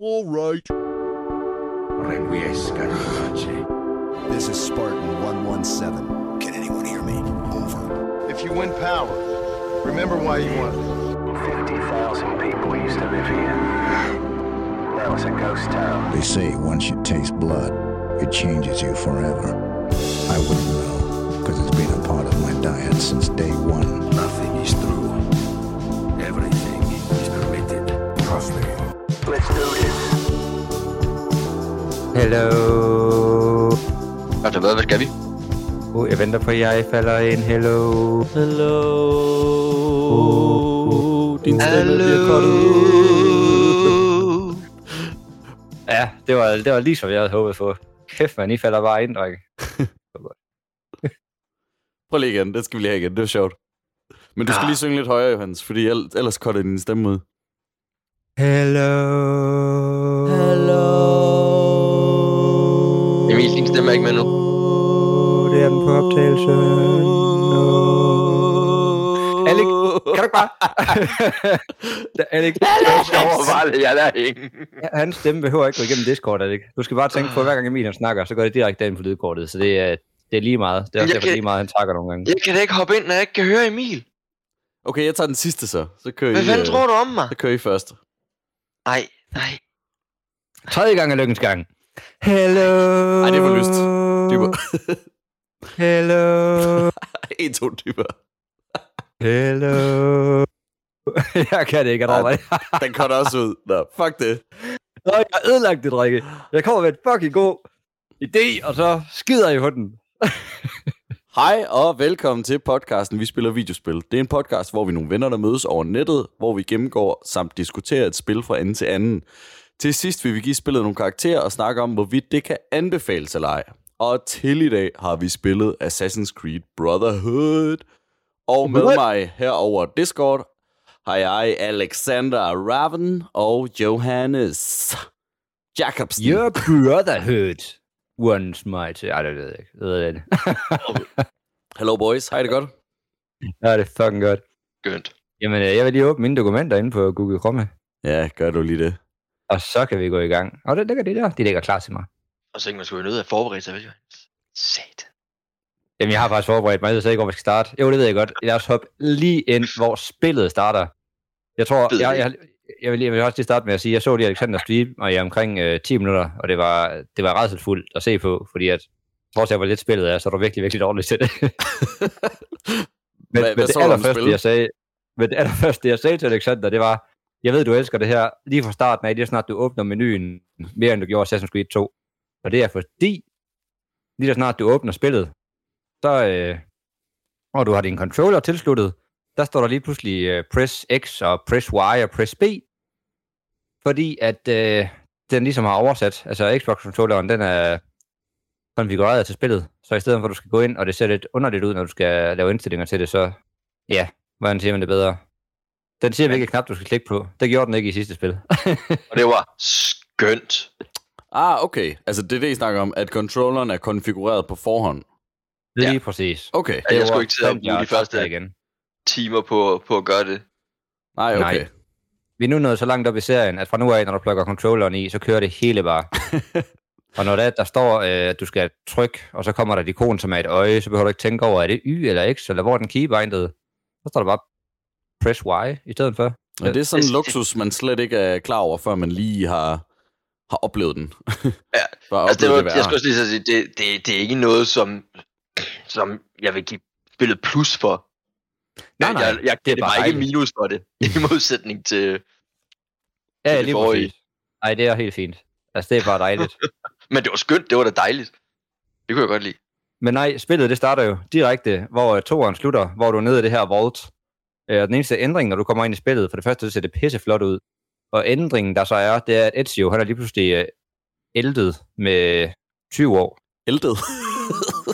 All right. Requiescat in pace. This is Spartan 117. Can anyone hear me? Over. If you win power, remember why you won. 50,000 people used to live here. Now it's a ghost town. They say once you taste blood, it changes you forever. I wouldn't know, because it's been a part of my diet since day one. Nothing is true. Everything is permitted. Trust me. Let's do this. Hello. Altså hvad, hvad skal vi? Uh, jeg venter på, at jeg falder ind. Hello. Hello. Uh, Din stemme bliver ud. Ja, det var, det var lige som jeg havde håbet på. Kæft, man, I falder bare ind, drenge. Prøv lige igen, det skal vi lige have igen, det var sjovt. Men du skal lige synge lidt højere, Johannes, fordi el- ellers cutter din stemme ud. Hello. Emil, stemme er ikke med nu. Det er den på optagelse. No. Alec, kan du ikke bare... Alec, Jeg var bare det, jeg der ikke. hans stemme behøver ikke gå igennem Discord, Alec. Du skal bare tænke på, at hver gang Emil han snakker, så går det direkte ind på lydkortet. Så det er, det er lige meget. Det er også Jeg derfor kan- lige meget, han takker nogle gange. Jeg kan da ikke hoppe ind, når jeg ikke kan høre Emil. Okay, jeg tager den sidste så. Så kører Hvad I, fanden øh, tror du om mig? Så kører I først. Nej, nej. Tredje gang er lykkens gang. Hello. Ej, det var lyst. Dybere. Hello. en, to dybere. Hello. jeg kan det ikke, Ej. Adrian. Den cutter også ud. Nå, fuck det. Nå, jeg har ødelagt det, drikke. Jeg kommer med et fucking god idé, og så skider jeg på den. Hej og velkommen til podcasten Vi Spiller Videospil. Det er en podcast, hvor vi er nogle venner, der mødes over nettet, hvor vi gennemgår samt diskuterer et spil fra ende til anden. Til sidst vil vi give spillet nogle karakterer og snakke om, hvorvidt det kan anbefales eller ej. Og til i dag har vi spillet Assassin's Creed Brotherhood. Og med What? mig herover Discord har jeg Alexander Raven og Johannes Jacobsen. Your brotherhood once might... Ej, det ved jeg ikke. Det ved jeg ikke. Hello boys, hej det godt? ja, det er fucking godt. Gønt. Jamen, øh, jeg vil lige åbne mine dokumenter inde på Google Chrome, Ja, gør du lige det. Og så kan vi gå i gang. Og det ligger det der. Det ligger klar til mig. Og så ikke man skulle jo nødt at forberede sig, vel? Sat. Jamen, jeg har faktisk forberedt mig. Jeg ved slet ikke, hvor vi skal starte. Jo, det ved jeg godt. Lad os hoppe lige ind, hvor spillet starter. Jeg tror, jeg, jeg, jeg, vil, jeg vil også lige starte med at sige, at jeg så lige Alexander stream, og i omkring øh, 10 minutter, og det var, det var rædselfuldt at se på, fordi at, trods jeg hvor lidt spillet er, så er du virkelig, virkelig dårlig til det. men, Hvad- men hvad det så allerførste, jeg sagde, men det allerførste, jeg sagde til Alexander, det var, jeg ved, du elsker det her lige fra starten af, det er snart, du åbner menuen mere, end du gjorde Assassin's Creed 2. Og det er fordi, lige så snart du åbner spillet, så, øh, og du har din controller tilsluttet, der står der lige pludselig øh, press X og press Y og press B, fordi at øh, den ligesom har oversat, altså Xbox-controlleren, den er konfigureret til spillet, så i stedet for at du skal gå ind, og det ser lidt underligt ud, når du skal lave indstillinger til det, så ja, hvordan siger man det bedre? Den siger hvilket knap, du skal klikke på. Det gjorde den ikke i sidste spil. Og det var skønt. Ah, okay. Altså, det er det, I snakker om, at controlleren er konfigureret på forhånd. Lige Ja. præcis. Okay. Ja, jeg var skulle ikke til at den, bruge jeg de første igen. timer på, på at gøre det. Nej, Nej. okay. Vi er nu nået så langt op i serien, at fra nu af, når du plukker controlleren i, så kører det hele bare. og når der, der står, øh, at du skal trykke, og så kommer der et ikon, som er et øje, så behøver du ikke tænke over, er det Y eller X, eller hvor er den keybindet? Så står der bare press Y i stedet for. Og det er sådan en det- luksus, man slet ikke er klar over, før man lige har, har oplevet den. Ja, Altså, det var, det jeg skulle lige så sige, det, det, det er ikke noget, som, som jeg vil give spillet plus for. Nej, jeg, nej, jeg, jeg det er giver bare ikke minus for det, i modsætning til... Ja, det lige forrige. Nej, det er helt fint. Altså, det er bare dejligt. Men det var skønt, det var da dejligt. Det kunne jeg godt lide. Men nej, spillet det starter jo direkte, hvor toeren slutter, hvor du er nede i det her vault. Øh, og den eneste ændring, når du kommer ind i spillet, for det første, så ser det pisse flot ud. Og ændringen, der så er, det er, at Ezio, han er lige pludselig øh, ældet med 20 år. Ældet.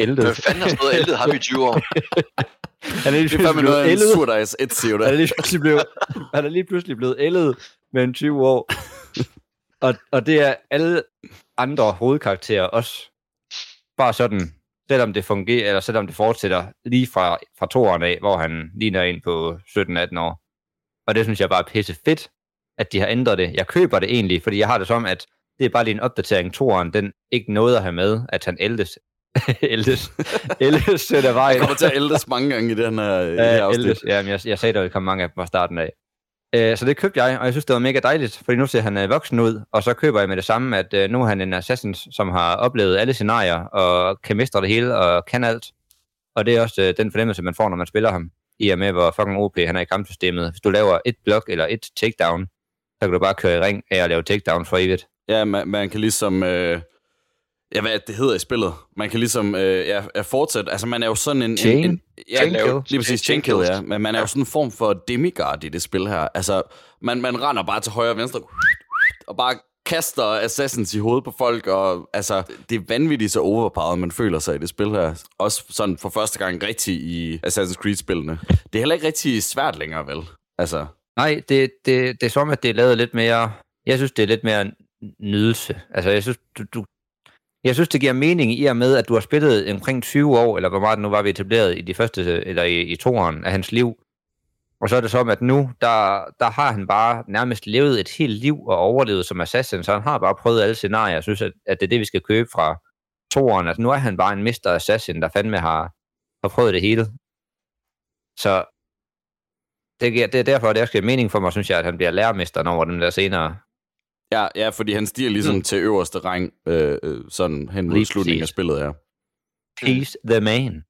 Ældet. Hvad fanden har stået ældet ham i 20 år? Han er lige pludselig noget blevet en ældet. surdejs Ezio, Han er der. lige pludselig blevet, han er lige pludselig blevet ældet med en 20 år. Og, og det er alle andre hovedkarakterer også. Bare sådan, selvom det fungerer, eller selvom det fortsætter lige fra, fra toeren af, hvor han ligner en på 17-18 år. Og det synes jeg bare er pisse fedt, at de har ændret det. Jeg køber det egentlig, fordi jeg har det som, at det er bare lige en opdatering. Toren, den ikke nåede at have med, at han ældes. ældes. ældes sødt af vejen. Jeg kommer til at ældes mange gange i den her, i det her Ja, afsnit. ældes. Ja, men jeg, jeg sagde, der ville komme mange af dem fra starten af. Øh, så det købte jeg, og jeg synes, det var mega dejligt, fordi nu ser han øh, voksen ud, og så køber jeg med det samme, at øh, nu er han en assassin, som har oplevet alle scenarier, og kan mestre det hele, og kan alt. Og det er også øh, den fornemmelse, man får, når man spiller ham, i og med, hvor fucking OP han er i kampsystemet. Hvis du laver et blok eller et takedown, så kan du bare køre i ring af at lave takedown for evigt. Ja, man, man kan ligesom... Øh, ja, hvad det, hedder i spillet? Man kan ligesom øh, ja, fortsætte. Altså, man er jo sådan en... Chain? en, en ja, Chain kill? Lige præcis, chain kill, ja. Men man er jo sådan en form for demigod i det spil her. Altså, man, man render bare til højre og venstre, og bare kaster assassins i hovedet på folk, og altså, det er vanvittigt så overpowered, man føler sig i det spil her. Også sådan for første gang rigtig i Assassin's Creed-spillene. Det er heller ikke rigtig svært længere, vel? Altså, Nej, det, det, det er som, at det er lavet lidt mere... Jeg synes, det er lidt mere nydelse. Altså, jeg synes, du, du, jeg synes, det giver mening i og med, at du har spillet omkring 20 år, eller hvor meget nu var vi etableret i de første, eller i, i toeren af hans liv. Og så er det som, at nu, der, der har han bare nærmest levet et helt liv og overlevet som assassin, så han har bare prøvet alle scenarier. Jeg synes, at, at det er det, vi skal købe fra toeren. Altså, nu er han bare en mister assassin, der fandme har, har prøvet det hele. Så det, det er derfor, det også giver mening for mig, synes jeg, at han bliver lærermesteren over dem der senere ja, ja, fordi han stiger ligesom mm. til øverste rang, øh, øh, sådan hen mod slutningen af spillet, ja. He's the man.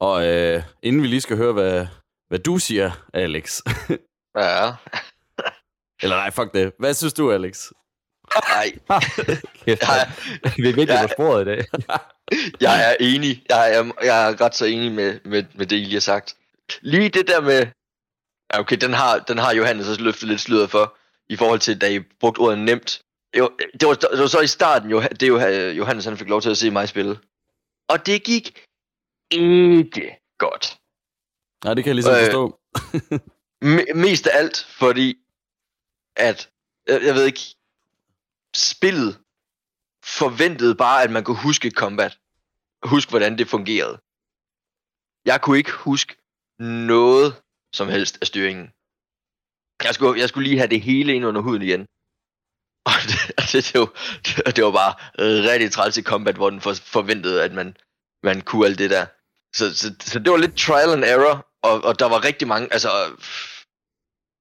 Og øh, inden vi lige skal høre, hvad, hvad du siger, Alex. Ja. Eller nej, fuck det. Hvad synes du, Alex? Nej, Kæft, jeg, vi er virkelig Ja. på sporet i dag. jeg er enig. Jeg er, jeg er ret så enig med, med, med det, I lige har sagt. Lige det der med... Ja, okay, den har, den har Johannes også løftet lidt sløret for, i forhold til, da I brugte ordet nemt. Det var, det var, det var så i starten, jo, det jo, øh, Johannes han fik lov til at se mig spille. Og det gik ikke godt. Nej, det kan jeg ligesom Øh, forstå. Me- mest af alt, fordi at, jeg, jeg ved ikke, spillet forventede bare, at man kunne huske combat. Huske, hvordan det fungerede. Jeg kunne ikke huske noget som helst af styringen. Jeg skulle, jeg skulle lige have det hele ind under huden igen. Og det, det, det, var, det, det var bare rigtig træls i combat, hvor den for, forventede, at man, man kunne alt det der. Så, så, så det var lidt trial and error, og, og der var rigtig mange, altså...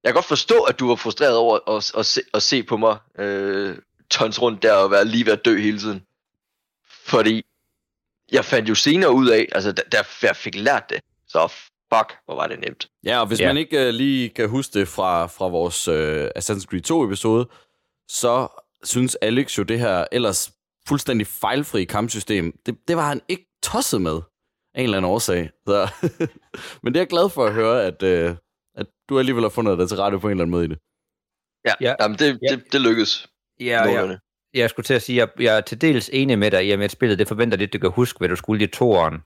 Jeg kan godt forstå, at du var frustreret over at, at, se, at se på mig øh, tons rundt der og være lige ved at dø hele tiden. Fordi jeg fandt jo senere ud af, altså da, da jeg fik lært det, så fuck, hvor var det nemt. Ja, og hvis Ja. man ikke uh, lige kan huske det fra, fra vores uh, Assassin's Creed 2-episode, så synes Alex jo det her ellers fuldstændig fejlfri kampsystem, det, det var han ikke tosset med af en eller anden årsag. Så. Men det er jeg glad for at høre, at, uh, at du alligevel har fundet dig til rette på en eller anden måde i det. Ja, Ja. ja. Jamen, det, Ja. det, det lykkedes. Ja, ja. Jeg skulle til at sige, at jeg, jeg er til dels enig med dig i, at spillet det forventer lidt, at du kan huske, hvad du skulle i toeren.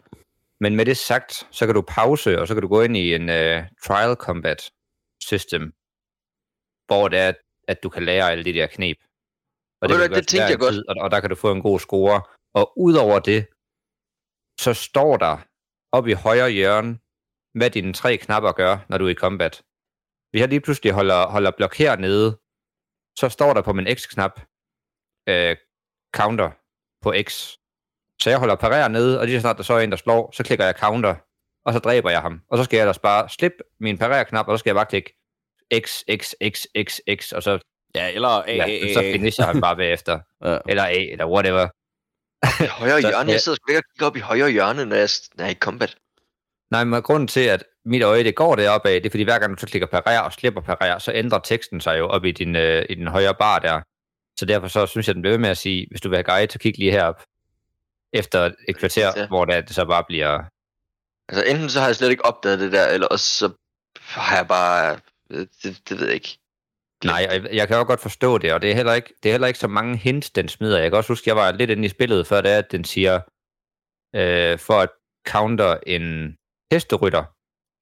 Men med det sagt, så kan du pause, og så kan du gå ind i en uh, trial combat system, hvor det er, at du kan lære alle de der knep. Og kan hvad, det hver tænkte jeg godt. tid, Og, og der kan du få en god score. Og udover det, så står der oppe i højre hjørne, hvad dine tre knapper gør, når du er i combat. Hvis jeg lige pludselig holder, holder blok hernede, så står der på min X-knap, øh, counter på X. Så jeg holder parer nede, og lige så snart der så er en, der slår, så klikker jeg counter, og så dræber jeg ham. Og så skal jeg ellers bare slippe min parer-knap, og så skal jeg bare klikke X, X, X, X, X, og så, Ja, eller A, ja, A, A, så finisher han bare bagefter. Ja. Eller A, eller whatever. I højre hjørne, jeg sidder sgu ikke og kigger op i højre hjørne, når jeg, når jeg er i combat. Nej, men grunden til, at mit øje det går deroppe af, det er fordi hver gang du så klikker parer og slipper parer, så ændrer teksten sig jo op i din, øh, i den højre bar der. Så derfor så synes jeg, den bliver ved med at sige, hvis du vil have guide, så kig lige herop. Efter et kvarter, Ja. hvor det, det så bare bliver... Altså enten så har jeg slet ikke opdaget det der, eller også så har jeg bare... øh, Det, det ved jeg ikke. Nej, jeg, jeg kan jo godt forstå det, og det er, heller ikke, det er heller ikke så mange hints, den smider. Jeg kan også huske, jeg var lidt inde i spillet, før det er, at den siger, øh, for at counter en hesterytter,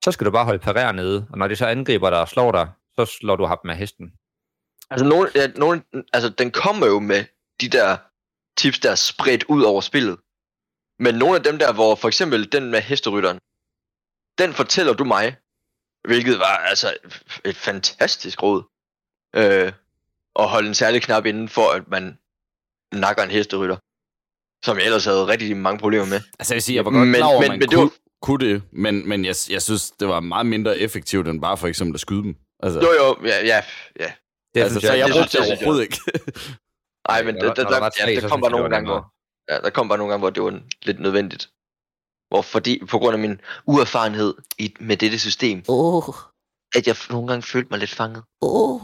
så skal du bare holde parer nede, og når de så angriber dig og slår dig, så slår du ham med hesten. Altså, nogen, ja, nogen, altså, den kommer jo med de der tips, der er spredt ud over spillet. Men nogle af dem der, hvor for eksempel den med hesterytteren, den fortæller du mig, hvilket var altså et fantastisk råd. øh, og holde en særlig knap inden for, at man nakker en hesterytter. Som jeg ellers havde rigtig mange problemer med. Altså jeg vil sige, jeg var godt Men- klar over, men- at man men det kunne, var- kunne det, men, men jeg, jeg synes, det var meget mindre effektivt, end bare for eksempel at skyde dem. Altså, Jo jo, ja, ja, ja. Det altså, synes så jeg det brugte synes det jeg- overhovedet ikke. Nej, men der, der- der, der ja, der kom bare nogle gange, hvor, ja, der kom bare nogle gange, hvor det var en- lidt nødvendigt. Hvor fordi, på grund af min uerfarenhed i, med dette system, Oh, at jeg nogle gange følte mig lidt fanget. oh.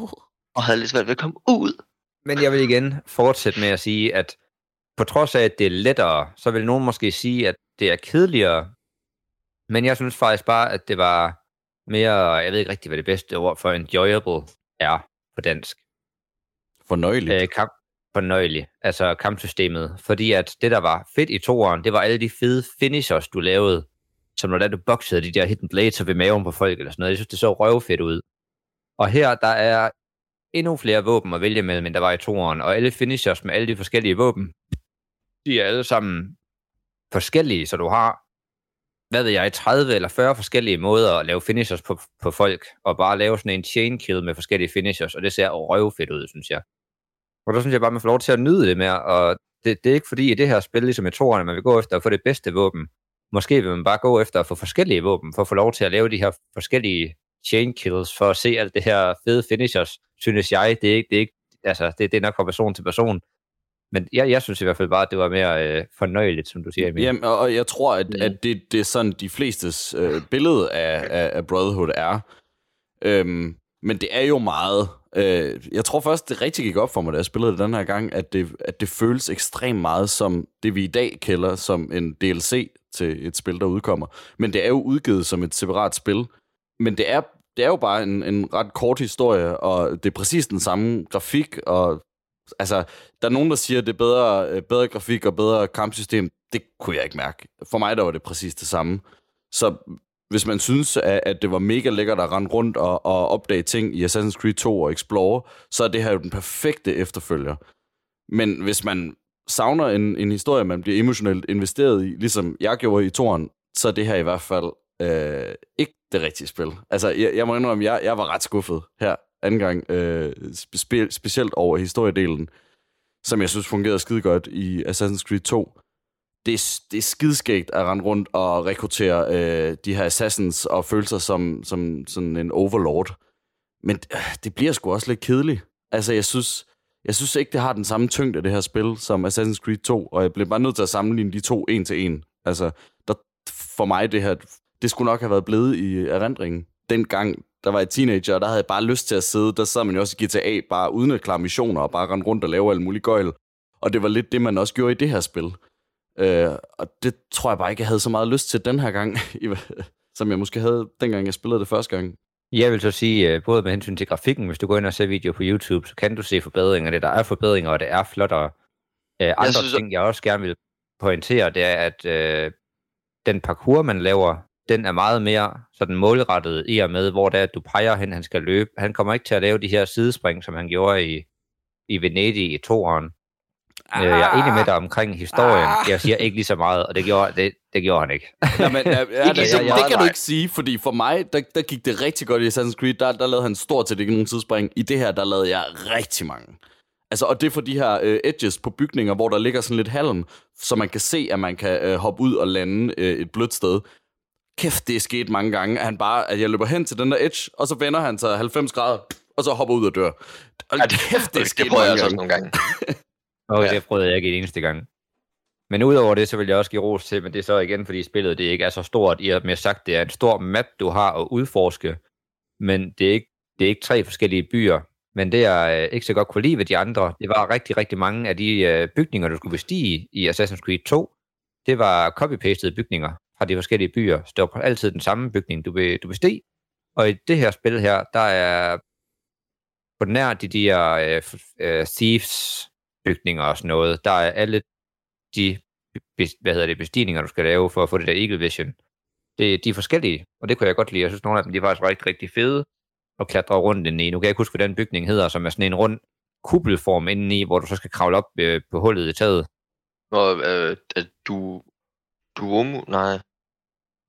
Og havde lidt svært ved at komme ud. Men jeg vil igen fortsætte med at sige, at på trods af, at det er lettere, så vil nogen måske sige, at det er kedeligere. Men jeg synes faktisk bare, at det var mere, jeg ved ikke rigtig, hvad det bedste ord for enjoyable er på dansk. Fornøjeligt. Øh, kamp, fornøjelig, altså kampsystemet. Fordi at det, der var fedt i toeren, det var alle de fede finishers, du lavede. Som når du boxede de der hidden blades og ved maven på folk eller sådan noget. Jeg synes, det så røvfedt ud. Og her, der er endnu flere våben at vælge mellem, end der var i toeren. Og alle finishers med alle de forskellige våben, de er alle sammen forskellige, så du har, hvad ved jeg, 30 eller 40 forskellige måder at lave finishers på, på folk, og bare lave sådan en chain kill med forskellige finishers, og det ser røvfedt ud, synes jeg. Og der synes jeg bare, man får lov til at nyde det mere, og det, det er ikke fordi i det her spil, ligesom i toerne, man vil gå efter at få det bedste våben. Måske vil man bare gå efter at få forskellige våben, for at få lov til at lave de her forskellige chain kills, for at se alt det her fede finishers, synes jeg. Det er ikke, det er ikke altså, det, det er nok fra person til person. Men jeg, jeg synes i hvert fald bare, at det var mere øh, fornøjeligt, som du siger, Emil. Jamen, og jeg tror, at, Mm. at det, det er sådan, de flestes øh, billede af, af, af Brotherhood er. Øhm, men det er jo meget... Øh, jeg tror først, det rigtig gik op for mig, da jeg spillede det den her gang, at det, at det føles ekstremt meget som det, vi i dag kalder som en DLC til et spil, der udkommer. Men det er jo udgivet som et separat spil. Men det er, det er jo bare en, en ret kort historie, og det er præcis den samme grafik, og altså, der er nogen, der siger, at det er bedre, øh, bedre grafik og bedre kampsystem. Det kunne jeg ikke mærke. For mig der var det præcis det samme. Så hvis man synes, at, at det var mega lækkert at rende rundt og, og opdage ting i Assassin's Creed 2 og Explore, så er det her jo den perfekte efterfølger. Men hvis man savner en, en historie, man bliver emotionelt investeret i, ligesom jeg gjorde i toren, så er det her i hvert fald øh, ikke det rigtige spil. Altså, jeg, jeg må indrømme, jeg, jeg var ret skuffet her anden gang, øh, spe, specielt over historiedelen, som jeg synes fungerede skide godt i Assassin's Creed 2. Det er, det er skidskægt at rende rundt og rekruttere øh, de her assassins og føle sig som, som sådan en overlord. Men øh, det bliver sgu også lidt kedeligt. Altså, jeg synes, jeg synes ikke, det har den samme tyngde, det her spil, som Assassin's Creed 2, og jeg blev bare nødt til at sammenligne de to en til en. Altså, der, for mig, det her, det skulle nok have været blevet i erindringen. Dengang, der var jeg teenager, og der havde jeg bare lyst til at sidde, der sad man jo også i GTA, bare uden at klare missioner, og bare rende rundt og lave alt muligt gøjl. Og det var lidt det, man også gjorde i det her spil. Øh, og det tror jeg bare ikke, jeg havde så meget lyst til den her gang, som jeg måske havde, dengang jeg spillede det første gang. Jeg vil så sige, øh, både med hensyn til grafikken, hvis du går ind og ser video på YouTube, så kan du se forbedringer. Det der er forbedringer, og det er flottere. Øh, andre synes, synes, ting, jeg også gerne vil pointere, det er, at øh, den parkour, man laver, den er meget mere sådan målrettet i og med, hvor det er, at du peger hen, han skal løbe. Han kommer ikke til at lave de her sidespring, som han gjorde i, i Venedig i toeren. Ah, jeg er enig med dig omkring historien. Ah. Jeg siger ikke lige så meget, og det gjorde, det, det gjorde han ikke. Men, ja, ja, Ikke lige så det, meget, det kan du ikke sige, fordi for mig, der, der gik det rigtig godt i Assassin's Creed. Der, der lavede han stort set ikke nogen tidsspring. I det her, der lavede jeg rigtig mange. Altså, og det er for de her øh, edges på bygninger, hvor der ligger sådan lidt halm, så man kan se, at man kan øh, hoppe ud og lande øh, et blødt sted. Kæft, det er sket mange gange, at, han bare, at jeg løber hen til den der edge, og så vender han sig 90 grader, og så hopper ud og dør. Og Ja, det, kæft, det er det, sket det prøver jeg altså også nogle gange. Og Ja. det prøvede jeg ikke en eneste gang. Men udover det, så vil jeg også give ros til, men det er så igen, fordi spillet det ikke er så stort. I har mere sagt, det er en stor map, du har at udforske, men det er ikke, det er ikke tre forskellige byer. Men det jeg øh, ikke så godt kunne lide ved de andre, det var rigtig, rigtig mange af de øh, bygninger, du skulle bestige i Assassin's Creed 2. Det var copy-pasted bygninger fra de forskellige byer. Så det var altid den samme bygning, du, be, du besteg. Og i det her spil her, der er på nær de der øh, øh, thieves bygninger og sådan noget, der er alle de hvad hedder det, bestigninger, du skal lave for at få det der Eagle Vision. Det, de er forskellige, og det kunne jeg godt lide. Jeg synes, nogle af dem de er faktisk rigtig, rigtig fede at klatre rundt ind i. Nu kan jeg ikke huske, hvad den bygning hedder, som er sådan en rund kuppelform indeni, hvor du så skal kravle op øh, på hullet i taget. Og øh, at du... Duomo? Nej.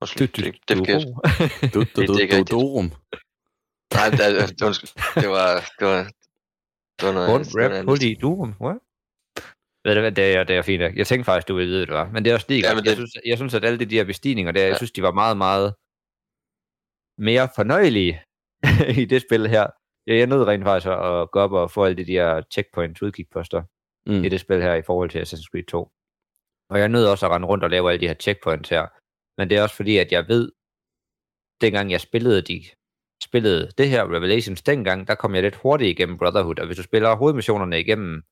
Du, det, du, det, det, du, Du, du, Det- det du, er. Dorum. Nej, det, det, undskyld. det var, det var, Det var noget, rap, hul i durum. What? Ved du hvad, det er, det er fint. Jeg tænkte faktisk, du ville vide, det var. Men det er også det, Ja, men jeg, det- synes, jeg synes, at alle de der bestigninger der. Ja. jeg synes, de var meget, meget mere fornøjelige i det spil her. Jeg er nødt rent faktisk at gå op og få alle de der checkpoints, udkigposter Mm. i det spil her i forhold til Assassin's Creed 2. Og jeg er nødt også at rende rundt og lave alle de her checkpoints her. Men det er også fordi, at jeg ved, dengang jeg spillede de spillede det her Revelations dengang, der kom jeg lidt hurtigt igennem Brotherhood, og hvis du spiller hovedmissionerne igennem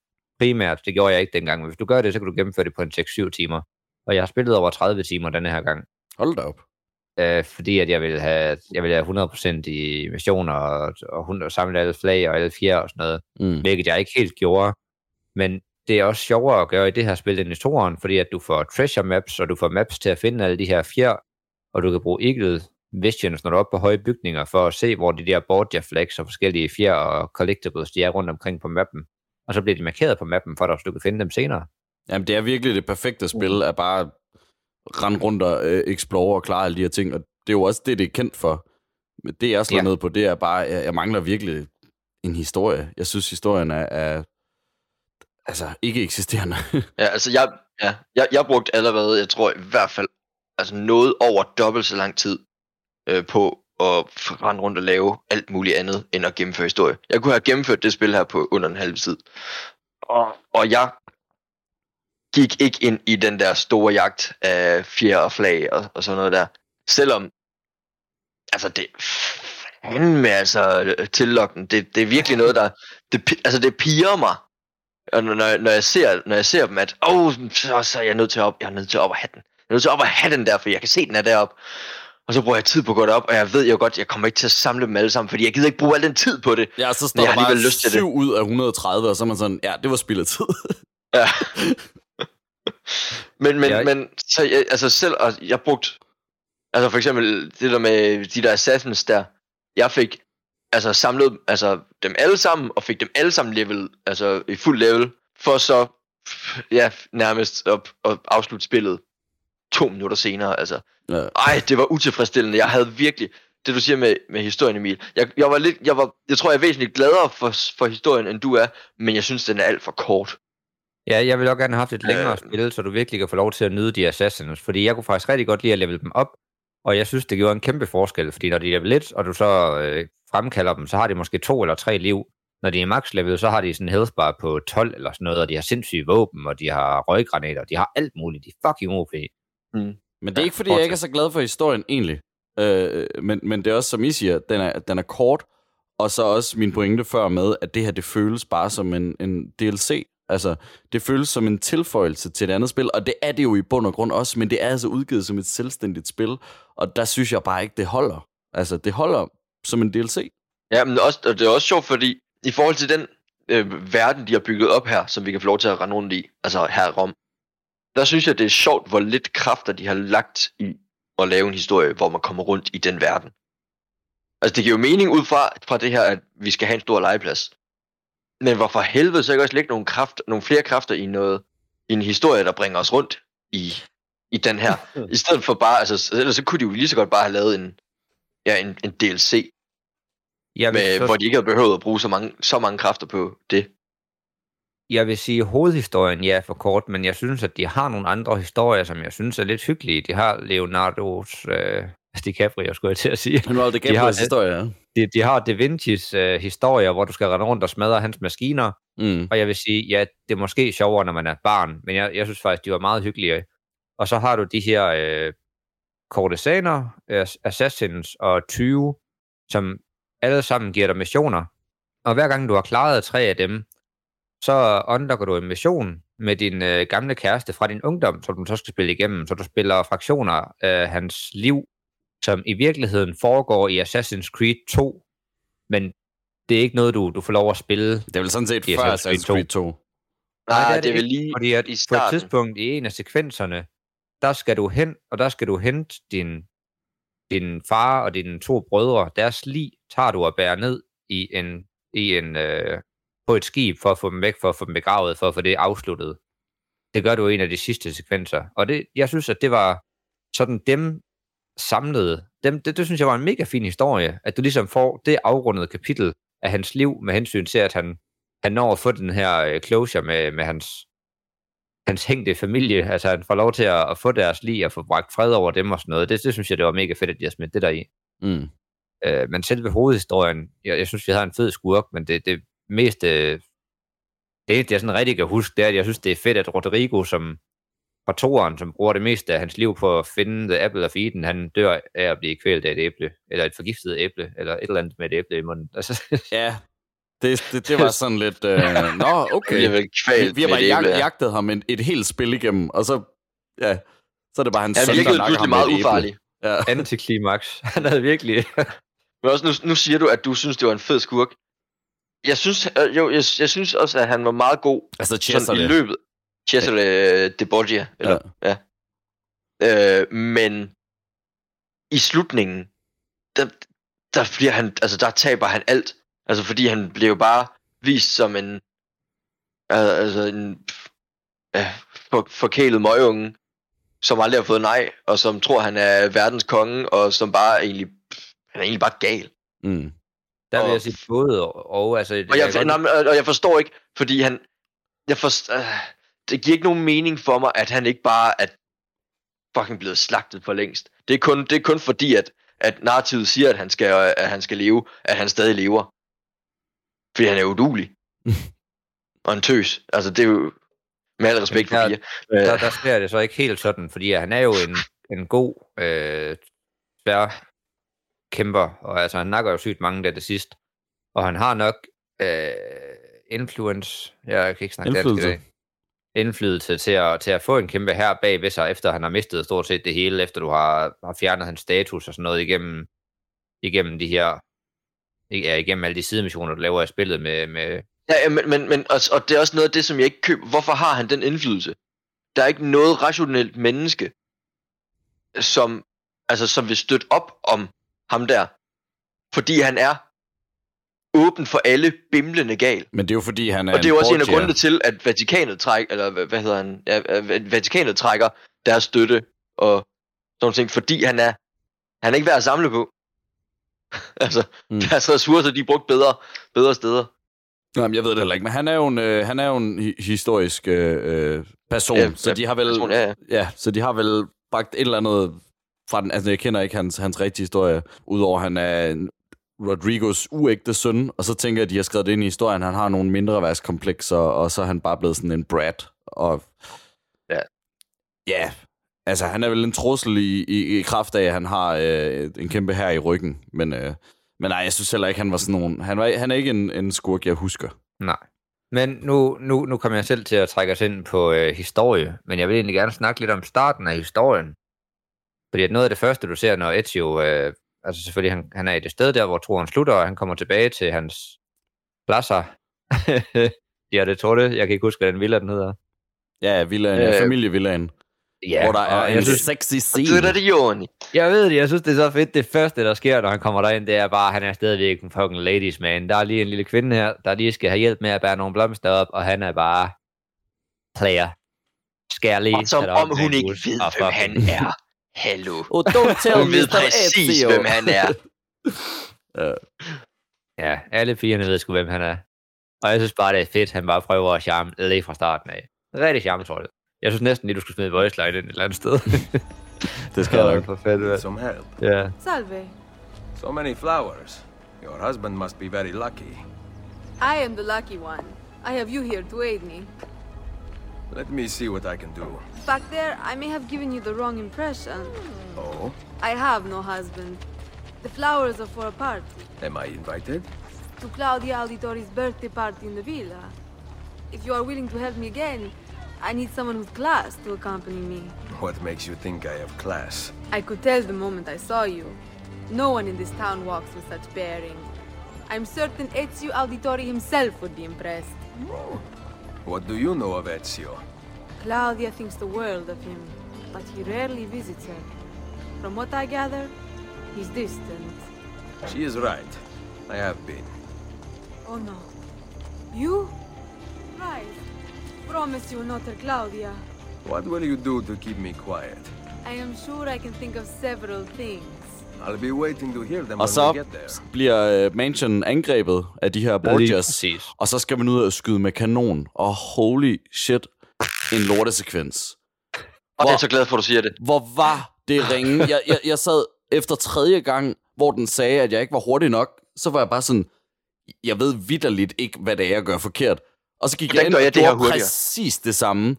primært, det gjorde jeg ikke dengang, men hvis du gør det, så kan du gennemføre det på en 6-7 timer. Og jeg har spillet over 30 timer denne her gang, Hold da op. øh, fordi at jeg vil have, jeg vil have 100% i missioner, og, og, 100 samle alle flag og alle fjer og sådan noget Mm. hvilket jeg ikke helt gjorde. Men det er også sjovere at gøre i det her spil end i toeren, fordi at du får treasure maps, og du får maps til at finde alle de her fjer, og du kan bruge Eagle Visions, når du er oppe på høje bygninger, for at se, hvor de der Borgia flags og forskellige fjer og collectibles, de er rundt omkring på mappen. Og så bliver de markeret på mappen, for så du kan finde dem senere. Jamen, det er virkelig det perfekte spil, at bare rende rundt og øh, explore og klare alle de her ting, og det er jo også det, det er kendt for. Men det, jeg slår Ja. ned på, det er bare, jeg, jeg mangler virkelig en historie. Jeg synes, historien er, er altså, ikke eksisterende. Ja, altså jeg, ja, jeg, jeg brugte allerede, jeg tror i hvert fald, altså noget over dobbelt så lang tid øh, på f- rende rundt og lave alt muligt andet, end at gennemføre historie. Jeg kunne have gennemført det spil her på under en halv tid. Og, og jeg gik ikke ind i den der store jagt af fjer og flag og, og sådan noget der. Selvom, altså det, fandme altså tillokken, det, det er virkelig noget, der, det, altså det piger mig, og når, når, jeg ser, når jeg ser dem, at åh, oh, så, så er jeg nødt til at op, jeg er nødt til at op og have den. Jeg er nødt til at op og have den der, for jeg kan se, den er deroppe. Og så bruger jeg tid på at gå derop, og jeg ved jo godt, jeg kommer ikke til at samle dem alle sammen, fordi jeg gider ikke bruge al den tid på det. Ja, så står der bare lyst til det. 7 ud af 130, og så er man sådan, ja, det var spild af tid. Ja. men, men, Jeg- men, så jeg, altså selv, og jeg brugte, altså for eksempel det der med de der assassins der, jeg fik altså samlet altså dem alle sammen, og fik dem alle sammen level, altså i fuld level, for så, ja, nærmest op og afslutte spillet to minutter senere, altså. ja. Ej, det var utilfredsstillende. Jeg havde virkelig, det du siger med, med historien Emil, jeg, jeg var lidt, jeg var, jeg tror jeg er væsentligt gladere for, for historien, end du er, men jeg synes, den er alt for kort. Ja, jeg vil også gerne have haft et længere Øh. spil, så du virkelig kan få lov til at nyde de assassins, fordi jeg kunne faktisk rigtig godt lide at level dem op, og jeg synes, det gjorde en kæmpe forskel, fordi når de er level 1, og du så øh, fremkalder dem, så har de måske to eller tre liv. Når de er max level, så har de sådan en health bar på 12 eller sådan noget, og de har sindssyge våben, og de har røggranater, og de har alt muligt. De er fucking OP. Men det er Ja, ikke, fordi jeg ikke er så glad for historien, egentlig. Øh, men, men det er også, som I siger, den er, den er kort, og så også min pointe før med, at det her, det føles bare som en, en DLC. Altså, det føles som en tilføjelse til et andet spil, og det er det jo i bund og grund også, men det er altså udgivet som et selvstændigt spil, og der synes jeg bare ikke, det holder. Altså, det holder som en DLC. Ja, men også, og det er også sjovt, fordi i forhold til den øh, verden, de har bygget op her, som vi kan få lov til at rende rundt i, altså her i Rom, der synes jeg, det er sjovt, hvor lidt kræfter de har lagt i at lave en historie, hvor man kommer rundt i den verden. Altså, det giver jo mening ud fra, fra det her, at vi skal have en stor legeplads. Men hvorfor helvede så ikke også lægge nogle, kraft, nogle flere kræfter i noget, i en historie, der bringer os rundt i, i den her. I stedet for bare, altså, ellers så kunne de jo lige så godt bare have lavet en, ja, en, en DLC, vil, med, så, hvor de ikke havde behøvet at bruge så mange, så mange kræfter på det. Jeg vil sige, hovedhistorien ja, er for kort, men jeg synes, at de har nogle andre historier, som jeg synes er lidt hyggelige. De har Leonardo's øh, DiCaprio, skulle jeg til at sige. Men det De har historie, ja. De, de har Da Vinci's øh, historier, hvor du skal rende rundt og smadre hans maskiner, Mm. Og jeg vil sige, ja, det er måske sjovere, når man er barn, men jeg, jeg synes faktisk, de var meget hyggelige. Og så har du de her øh, kortesaner, øh, assassins og 20, som alle sammen giver dig missioner. Og hver gang du har klaret tre af dem, så unlocker du en mission med din øh, gamle kæreste fra din ungdom, som du så skal spille igennem. Så du spiller fraktioner af hans liv, som i virkeligheden foregår i Assassin's Creed 2, men det er ikke noget, du, du får lov at spille Det er vel sådan set før Assassin's Creed Assassin's Creed 2. Nej, det er det det vel lige Fordi at i på et starten. tidspunkt i en af sekvenserne, der skal du hen, og der skal du hente din, din far og dine to brødre. Deres lig tager du og bærer ned i en, i en, øh, på et skib for at få dem væk, for at få dem begravet, for at få det afsluttet. Det gør du i en af de sidste sekvenser. Og det, jeg synes, at det var sådan dem samlede. Dem, det, det synes jeg var en mega fin historie, at du ligesom får det afrundede kapitel af hans liv med hensyn til, at han han når at få den her øh, closure med, med hans, hans hængte familie. Altså, han får lov til at, at få deres liv og få bragt fred over dem og sådan noget. Det, det synes jeg, det var mega fedt, at de har smidt det der i. Mm. Øh, men selve hovedhistorien, jeg, jeg synes, vi har en fed skurk, men det, det mest... Øh, det eneste, jeg sådan rigtig kan huske, det er, at jeg synes, det er fedt, at Rodrigo, som fra toeren, som bruger det meste af hans liv på at finde The Apple of Eden, han dør af at blive kvælt af et æble, eller et forgiftet æble, eller et eller andet med et æble i munden. Altså, Ja, det, det, det var sådan lidt... Øh, Nå, okay. Vi, vi har bare et jag, jagtet ham et, et helt spil igennem, og så... Ja, så er det bare hans Han søn, der nakker ham meget med et æble. ufarlig. Ja. antiklimaks. Han havde virkelig... Men også nu, nu siger du, at du synes, det var en fed skurk. Jeg synes, øh, jo, jeg, jeg synes også, at han var meget god Altså, sådan i løbet. Cesare ja. de Borgia, eller, ja. ja. Øh, men i slutningen, der, der bliver han, altså der taber han alt. Altså fordi han bliver jo bare vist som en, øh, altså en øh, for, forkælet møgunge, som aldrig har fået nej, og som tror, han er verdens konge, og som bare egentlig, han er egentlig bare gal. Mm. Der vil Og- jeg sige både og, og altså... Og jeg, nej, godt- og jeg forstår ikke, fordi han... Jeg forst, øh, det giver ikke nogen mening for mig, at han ikke bare er fucking blevet slagtet for længst. Det er kun, det er kun fordi, at, at narrativet siger, at han, skal, at han skal leve, at han stadig lever. Fordi han er udulig. og en tøs. Altså, det er jo... Med al respekt for Pia. der, Øh, der sker det så ikke helt sådan, fordi han er jo en, en god øh, svær kæmper, og altså han nakker jo sygt mange der det sidst. Og han har nok øh, influence, jeg kan ikke snakke dansk i Indflydelse. dag, indflydelse til at, til at få en kæmpe her bag ved sig, efter han har mistet stort set det hele, efter du har, har fjernet hans status og sådan noget igennem, igennem de her, ja, igennem alle de sidemissioner, du laver i spillet med, med Ja, ja, men, men, men og, og det er også noget af det, som jeg ikke køber. Hvorfor har han den indflydelse? Der er ikke noget rationelt menneske, som, altså, som vil støtte op om ham der. Fordi han er åben for alle bimlende gal. Men det er jo fordi, han er Og det er jo også en af grundene til, at Vatikanet trækker, eller hvad, hedder han, ja, at Vatikanet trækker deres støtte og sådan ting, fordi han er, han er ikke værd at samle på. altså, Mm. deres ressourcer, de er brugt bedre, bedre steder. Jamen, jeg ved det heller ikke, men han er jo en, øh, han er jo en hi- historisk øh, øh, person, Ja, så de har vel, person, ja, ja. ja, så de har vel bragt et eller andet fra den, altså jeg kender ikke hans, hans rigtige historie, udover han er en Rodrigos uægte søn, og så tænker jeg, at de har skrevet det ind i historien, han har nogle mindre værtskomplekser, og så er han bare blevet sådan en brat, og Ja. ja, altså han er vel en trussel i, i, i kraft af, at han har øh, en kæmpe her i ryggen, men, øh, men nej, jeg synes heller ikke, han var sådan nogen, han, var, han er ikke en, en skurk, jeg husker. Nej. Men nu, nu, nu kommer jeg selv til at trække os ind på øh, historie, men jeg vil egentlig gerne snakke lidt om starten af historien. Fordi at noget af det første, du ser, når Ezio, øh, altså selvfølgelig han, han er i det sted der, hvor troen slutter, og han kommer tilbage til hans pladser. ja, det tror det. Jeg kan ikke huske, hvad den villa den hedder. Ja, villaen, øh, familievillaen. Ja, hvor der er og en jeg synes, sexy Det scene. er det, Joni. Jeg ved det, jeg synes, det er så fedt. Det første, der sker, når han kommer derind, det er bare, at han er stadigvæk en fucking ladies man. Der er lige en lille kvinde her, der lige skal have hjælp med at bære nogle blomster op, og han er bare player. Skær lige. Og som om hun ikke ved, og hvem han er. Hallo. Oh, don't tell Hun ved præcis, Ezio. hvem han er. Ja, alle pigerne ved sgu, hvem han er. Og jeg synes bare, det er fedt, han bare prøver at charme lige fra starten af. Rigtig charmetrollet. Jeg synes næsten lige, du skulle smide voice line ind et eller andet sted. Det skal jeg nok. for fedt, mand. Some help. Ja. Salve. So many flowers. Your husband must be very lucky. I am the lucky one. I have you here to aid me. Let me see what I can do. Back there, I may have given you the wrong impression. Oh? I have no husband. The flowers are for a party. Am I invited? To Claudia Auditori's birthday party in the villa. If you are willing to help me again, I need someone with class to accompany me. What makes you think I have class? I could tell the moment I saw you. No one in this town walks with such bearing. I'm certain Ezio Auditori himself would be impressed. Oh. What do you know of Ezio? Claudia thinks the world of him, but he rarely visits her. From what I gather, he's distant. She is right. I have been. Oh no. You? Rise. Promise you will not tell Claudia. What will you do to keep me quiet? I am sure I can think of several things. I'll be waiting to hear them Og when så we get there. bliver uh, Mansion angrebet af de her Borgias. Og så skal man ud og skyde med kanon. Og holy shit, en lortesekvens. Og jeg er så glad for, at du siger det. Hvor var det ringe? Jeg, jeg, jeg sad efter tredje gang, hvor den sagde, at jeg ikke var hurtig nok. Så var jeg bare sådan, jeg ved vidderligt ikke, hvad det er, jeg gør forkert. Og så gik Hvordan jeg ind gør og jeg det her præcis det samme.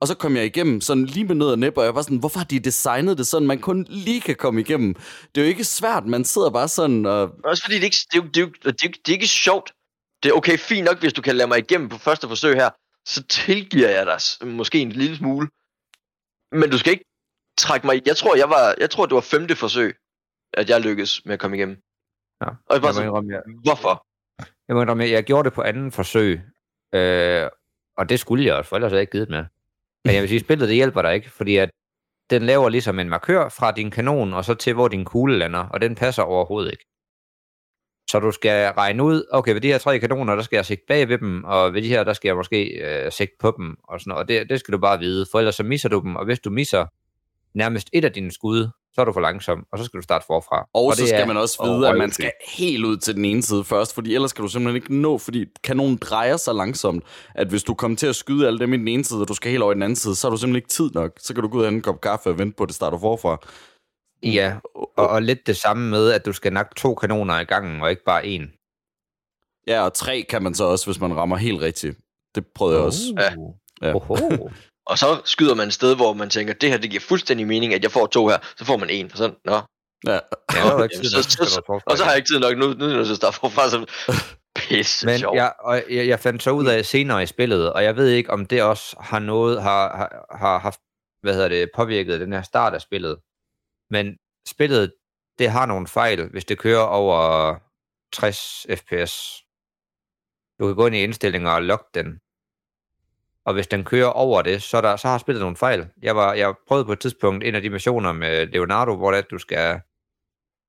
Og så kom jeg igennem sådan lige med nød og næb, og jeg var sådan, hvorfor har de designet det sådan, man kun lige kan komme igennem? Det er jo ikke svært, man sidder bare sådan og... Også fordi det ikke, det, er jo- det, er jo- det, er jo- det er ikke sjovt. Det er okay, fint nok, hvis du kan lade mig igennem på første forsøg her, så tilgiver jeg dig måske en lille smule. Men du skal ikke trække mig i. Jeg tror, jeg var, jeg tror, det var femte forsøg, at jeg lykkedes med at komme igennem. Ja. Og jeg var Jeg må sådan, indrømme, jeg, hvorfor? jeg, må indrømme, jeg gjorde det på anden forsøg, øh, og det skulle jeg også, for ellers havde jeg ikke givet med. Men jeg vil sige, spillet det hjælper dig ikke, fordi at den laver ligesom en markør fra din kanon, og så til, hvor din kugle lander, og den passer overhovedet ikke. Så du skal regne ud, okay, ved de her tre kanoner, der skal jeg sigte bag ved dem, og ved de her, der skal jeg måske øh, sigte på dem, og sådan noget. Og det, det skal du bare vide, for ellers så misser du dem, og hvis du misser nærmest et af dine skud, så er du for langsom, og så skal du starte forfra. Og, og så skal er man også vide, at man skal helt ud til den ene side først, fordi ellers kan du simpelthen ikke nå, fordi kanonen drejer så langsomt, at hvis du kommer til at skyde alle dem i den ene side, og du skal helt over i den anden side, så har du simpelthen ikke tid nok. Så kan du gå ud og have en kop kaffe og vente på, at det starter forfra. Ja, og, og lidt det samme med, at du skal nakke to kanoner i gangen, og ikke bare en. Ja, og tre kan man så også, hvis man rammer helt rigtigt. Det prøvede jeg også. Ja. Ja. Oho. Og så skyder man et sted, hvor man tænker, det her, det giver fuldstændig mening, at jeg får to her. Så får man en, og sådan, nå. Ja. Ja, tid så- så- så, så, Og så har jeg ikke tid nok nu, nu er jeg at starte forfra. Så pisse Men sjovt. jeg, og jeg, jeg fandt så ud af senere i spillet, og jeg ved ikke, om det også har noget, har, har, har haft, hvad hedder det, påvirket den her start af spillet. Men spillet, det har nogle fejl, hvis det kører over 60 fps. Du kan gå ind i indstillinger og logge den. Og hvis den kører over det, så, der, så har spillet nogle fejl. Jeg, var, jeg prøvede på et tidspunkt en af de missioner med Leonardo, hvor det at du skal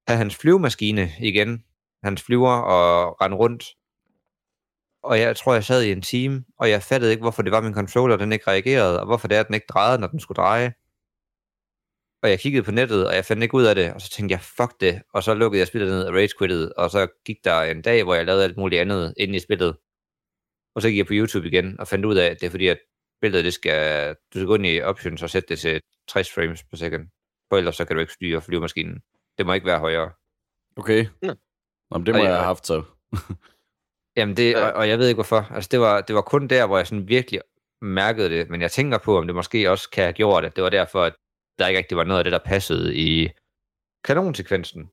have hans flyvemaskine igen. Hans flyver og rende rundt. Og jeg tror, jeg sad i en time, og jeg fattede ikke, hvorfor det var min controller, den ikke reagerede, og hvorfor det er, at den ikke drejede, når den skulle dreje. Og jeg kiggede på nettet, og jeg fandt ikke ud af det, og så tænkte jeg, fuck det, og så lukkede jeg spillet ned og rage quittede, og så gik der en dag, hvor jeg lavede alt muligt andet inde i spillet. Og så gik jeg på YouTube igen, og fandt ud af, at det er fordi, at spillet, det skal, du skal gå ind i options og sætte det til 60 frames per second. For ellers så kan du ikke styre flyvemaskinen. Det må ikke være højere. Okay. Nå. Nå, men det må Og jeg jeg- have haft så. Jamen det, og, og jeg ved ikke hvorfor. Altså det var, det var kun der, hvor jeg sådan virkelig mærkede det, men jeg tænker på, om det måske også kan have gjort, at det var derfor, at der ikke rigtig var noget af det, der passede i kanonsekvensen.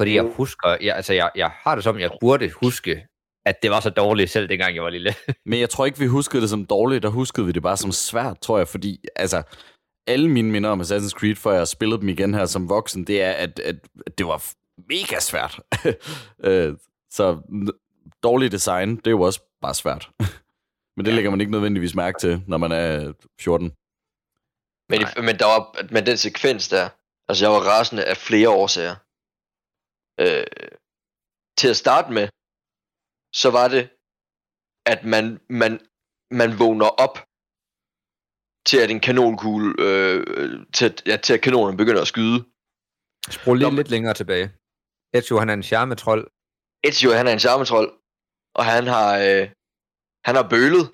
Fordi jeg husker, jeg, altså jeg, jeg har det som, jeg burde huske, at det var så dårligt selv dengang jeg var lille. Men jeg tror ikke, vi huskede det som dårligt, der huskede vi det bare som svært, tror jeg, fordi altså, alle mine minder om Assassin's Creed, før jeg spillede dem igen her som voksen, det er, at, at, at det var mega svært. Øh, så dårlig design, det er jo også bare svært. Men det ja. lægger man ikke nødvendigvis mærke til, når man er 14. Men, men, der var, men den sekvens der, altså jeg var rasende af flere årsager. Øh, til at starte med, så var det, at man, man, man vågner op til at en kanonkugle, øh, øh, til, at- ja, til at kanonen begynder at skyde. Sprog lige Nå, lidt længere tilbage. Ezio, han er en charmetrol. Ezio, han er en charmetrol, og han har, øh, han har bølet.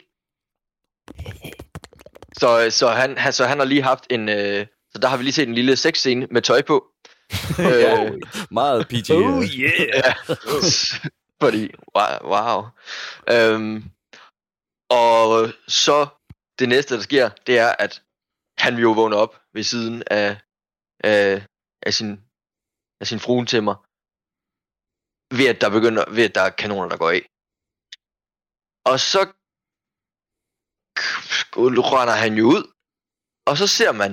Så, så, han, han, så han har lige haft en, øh, så der har vi lige set en lille sexscene med tøj på. øh, Meget PG. Oh, øh. yeah! Ja. Fordi, wow. wow. Øhm, og så det næste, der sker, det er, at han jo vågner op ved siden af, af, af, sin, af sin fruen til mig, ved at der begynder, ved at der er kanoner, der går af. Og så render han jo ud, og så ser man,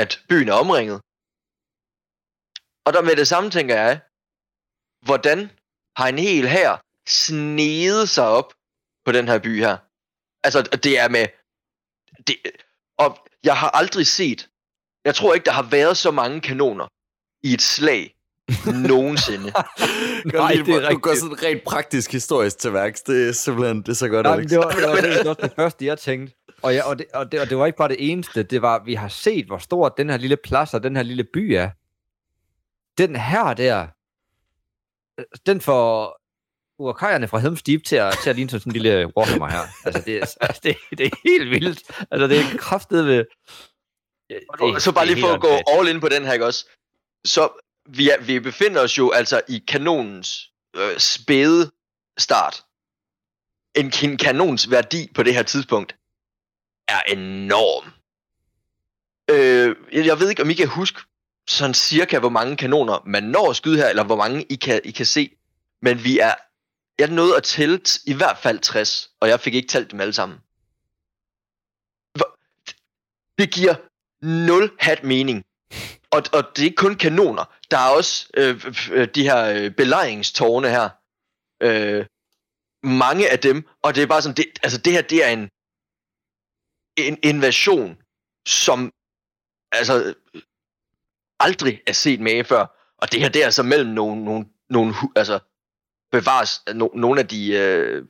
at byen er omringet. Og der med det samme tænker jeg, hvordan har en hel her snedet sig op på den her by her. Altså, det er med... Det, og jeg har aldrig set... Jeg tror ikke, der har været så mange kanoner i et slag nogensinde. Gør Nej, det er du går sådan rent praktisk historisk til værks. Det er simpelthen det er så godt, Alex. det var, det var det, også det første, jeg tænkte. Og, jeg, og, det, og, det, og det var ikke bare det eneste. Det var, vi har set, hvor stor den her lille plads og den her lille by er. den her der, den får urakajerne fra Helm's Deep til at, til at ligne sådan en lille Warhammer her. Altså, det, er- altså, det, det er helt vildt. Altså, det er kraftet ved... Og så bare lige for at gå all in på den her, ikke også? Så vi, er, vi befinder os jo altså i kanonens øh, spæde start. En, en kanons værdi på det her tidspunkt er enorm. Øh, jeg jeg ved ikke, om I kan huske sådan cirka, hvor mange kanoner man når at skyde her, eller hvor mange I kan, I kan se. Men vi er... Jeg nåede at tælle i hvert fald 60, og jeg fik ikke talt dem alle sammen. Det giver nul hat mening. Og, og det er ikke kun kanoner. Der er også øh, øh, de her øh, belejringstårne her. Øh, mange af dem. Og det er bare sådan, det, altså det her, det er en, en invasion, som altså aldrig er set med før. Og det her, det er altså mellem nogle, nogle, nogle altså bevares no, nogle af de øh,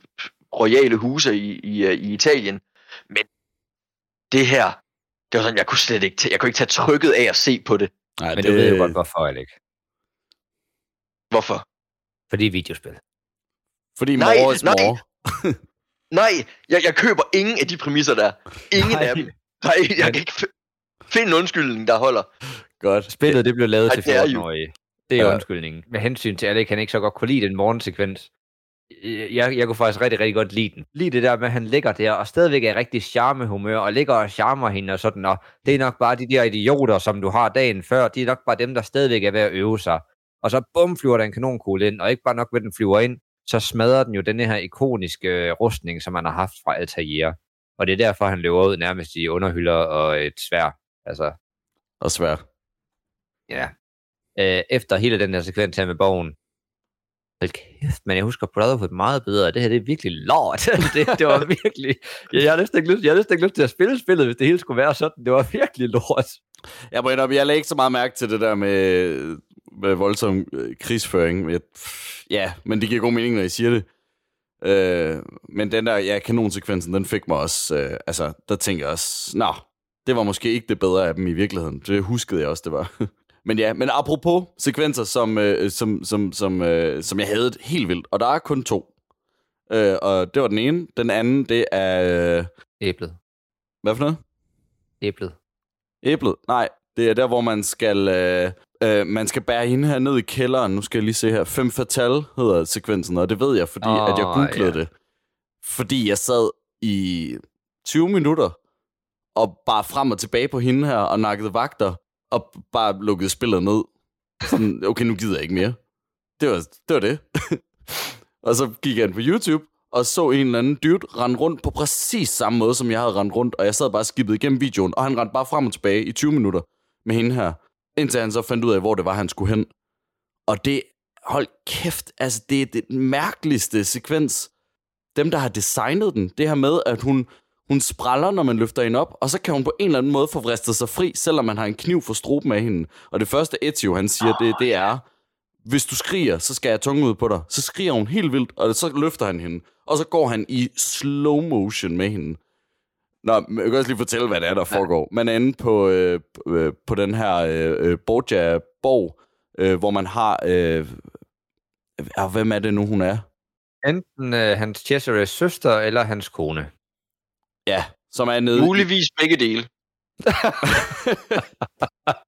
royale huse i, i, øh, i Italien. Men det her, det var sådan, jeg kunne slet ikke, tage, jeg kunne ikke tage trykket af at se på det. Nej, Men du ved jo godt, hvorfor, Alec. Hvorfor? Fordi videospil. Fordi Nej, more is nej. more. Nej, jeg, jeg køber ingen af de præmisser der. Ingen Nej. af dem. Nej, jeg kan ikke finde en undskyldning, der holder. Godt. Spillet, det blev lavet Ej, til det er jo- 14-årige. Det er Ja. undskyldningen. Med hensyn til, Alec han ikke så godt kunne lide den morgensekvens. Jeg, jeg kunne faktisk rigtig, rigtig godt lide den. Lige det der med, at han ligger der og stadigvæk er i rigtig charmehumør, og ligger og charmer hende og sådan, og det er nok bare de der idioter, som du har dagen før, de er nok bare dem, der stadigvæk er ved at øve sig. Og så bum, flyver der en kanonkugle ind, og ikke bare nok ved, den flyver ind, så smadrer den jo den her ikoniske øh, rustning, som man har haft fra Altair. Og det er derfor, han løber ud nærmest i underhylder og et svær. Altså, Og svært. Ja. Øh, efter hele den der sekvens her med bogen. Hold kæft, men jeg husker Brotherhood meget bedre. Det her, det er virkelig lort. det, det var virkelig... Jeg, jeg, har næsten ikke lyst, jeg har næsten ikke lyst til at spille spillet, hvis det hele skulle være sådan. Det var virkelig lort. Jeg må indrømme, jeg lagde ikke så meget mærke til det der med, med voldsom øh, krigsføring. Jeg, ja, men det giver god mening, når I siger det. Øh, men den der ja, kanonsekvensen, den fik mig også... Øh, altså, der tænker jeg også, nå, det var måske ikke det bedre af dem i virkeligheden. Det huskede jeg også, det var. men ja, men apropos sekvenser, som, øh, som, som, som, øh, som jeg havde helt vildt. Og der er kun to. Øh, og det var den ene. Den anden, det er... Øh, Æblet. hvad for noget? Æblet. Æblet? Nej, det er der, hvor man skal, øh, øh, man skal bære hende her ned i kælderen. Nu skal jeg lige se her. Fem Fatal hedder sekvensen, og det ved jeg, fordi Åh, at jeg googlede ja. det. Fordi jeg sad i 20 minutter og bare frem og tilbage på hende her og nakkede vagter og bare lukkede spillet ned. Sådan, okay, nu gider jeg ikke mere. Det var det. Var det. og så gik jeg ind på YouTube og så en eller anden dude rende rundt på præcis samme måde, som jeg havde rendt rundt, og jeg sad bare skippet igennem videoen, og han rendte bare frem og tilbage i 20 minutter med hende her, indtil han så fandt ud af, hvor det var, han skulle hen. Og det, hold kæft, altså det er det mærkeligste sekvens. Dem, der har designet den, det her med, at hun, hun spræller, når man løfter hende op, og så kan hun på en eller anden måde få vristet sig fri, selvom man har en kniv for struben af hende. Og det første Ezio, han siger, det, det er, hvis du skriger, så skal jeg tunge ud på dig. Så skriger hun helt vildt, og så løfter han hende. Og så går han i slow motion med hende. Nå, jeg kan også lige fortælle, hvad det er, der foregår. Man er inde på, øh, øh, på den her øh, øh, Borgia-borg, øh, hvor man har... Øh, øh, hvem er det nu, hun er? Enten øh, hans Cesares søster eller hans kone. Ja, som er nede... Muligvis begge dele.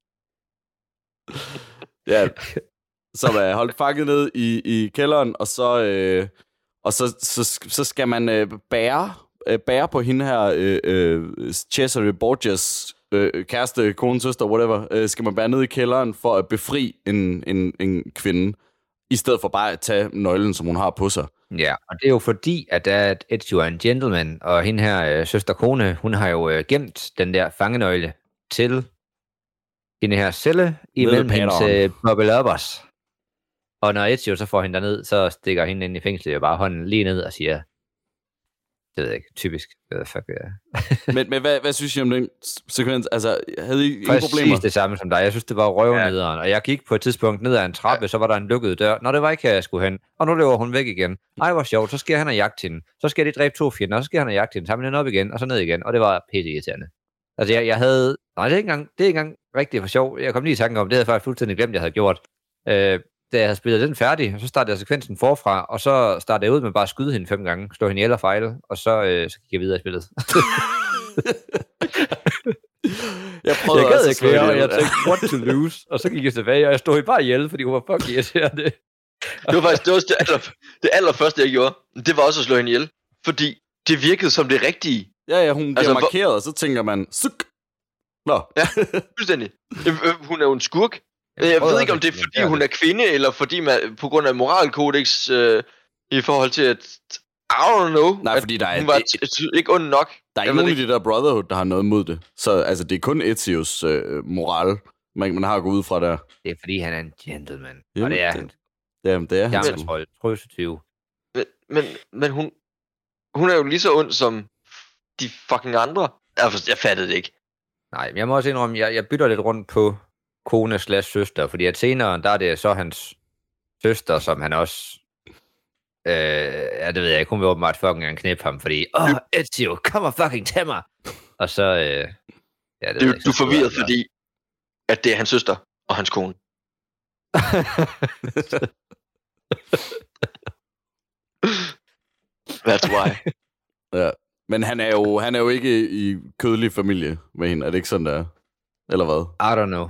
Ja, som er holdt fanget ned i, i kælderen, og så, øh, og så, så, så skal man øh, bære, øh, bære på hende her, øh, øh, Cesare Borgias øh, kæreste, kone, søster, whatever, øh, skal man bære ned i kælderen for at befri en, en, en kvinde, i stedet for bare at tage nøglen, som hun har på sig. Ja, og det er jo fordi, at der er et er en gentleman, og hende her øh, søster kone, hun har jo øh, gemt den der fangenøgle til hende her celle imellem hendes øh, bubble-uppers. Og når Ezio så får hende derned, så stikker hende ind i fængslet og bare hånden lige ned og siger, det ved jeg ikke, typisk, hvad fuck ja. men, men hvad, hvad synes I om den sekvens? Altså, havde I ingen Præcis problemer? det samme som dig. Jeg synes, det var røvnederen. Ja. Og jeg gik på et tidspunkt ned ad en trappe, ja. så var der en lukket dør. Når det var ikke her, jeg skulle hen. Og nu løber hun væk igen. Ej, hvor sjovt. Så skal han og jagte hende. Så skal de dræbe to fjender, og så skal han og jagte hende. Man hende op igen, og så ned igen. Og det var pisse irriterende. Altså, jeg, jeg havde... Nej, det er ikke engang, det er ikke engang rigtigt for sjov. Jeg kom lige i tanke om, det havde jeg faktisk fuldstændig glemt, jeg havde gjort. Øh, da jeg havde spillet den færdig, så startede jeg sekvensen forfra, og så startede jeg ud med bare at skyde hende fem gange, slå hende ihjel og fejle, og så, øh, så gik jeg videre i spillet. Jeg prøvede jeg gad ikke mere, og jeg tænkte, what to lose? Og så gik jeg tilbage, og jeg stod bare ihjel, fordi hun var fucking irriterende. Det var faktisk det, var det, aller, det allerførste, jeg gjorde. Det var også at slå hende ihjel. Fordi det virkede som det rigtige. Ja, ja, hun bliver Altså, markeret, og så tænker man, suk. Nå, Ja, fuldstændig. Øh, øh, Hun er jo en skurk. Jeg, jeg ved ikke, om det er fordi, hun er kvinde, eller fordi man, på grund af moralkodex øh, i forhold til, at... I don't know. Nej, fordi der er- Hun var det- t- t- ikke ond nok. der er ikke nogen i det der Brotherhood, der har noget mod det. Så altså, det er kun Ezios øh, moral, man, man har at gå ud fra der. Det er fordi, han er en gentleman. Jamen, og det er det- han. Jamen, det er han. Jamen, trold. Men, men, men hun, hun er jo lige så ond som de fucking andre. Jeg, jeg fattede det ikke. Nej, men jeg må også indrømme, jeg, jeg bytter lidt rundt på kone slash søster, fordi at senere, der er det så hans søster, som han også... Øh, ja, det ved jeg ikke, hun vil åbenbart fucking gerne knæppe ham, fordi, åh, oh, Ezio, kom og fucking til mig! Og så, øh, ja, det Du, ved jeg ikke, du er forvirret, fordi at det er hans søster og hans kone. That's why. Ja. Men han er, jo, han er jo ikke i kødelig familie med hende. Er det ikke sådan, der er? Eller hvad? I don't know.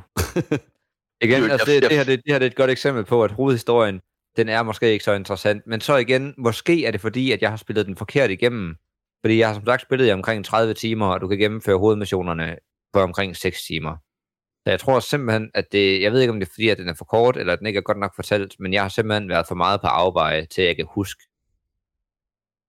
Igen, Dude, altså, det, det, her, det, det her det er et godt eksempel på, at hovedhistorien, den er måske ikke så interessant. Men så igen, måske er det fordi, at jeg har spillet den forkert igennem. Fordi jeg har som sagt spillet i omkring 30 timer, og du kan gennemføre hovedmissionerne på omkring 6 timer. Så jeg tror simpelthen, at det... Jeg ved ikke, om det er fordi, at den er for kort, eller at den ikke er godt nok fortalt, men jeg har simpelthen været for meget på afveje, til at jeg kan huske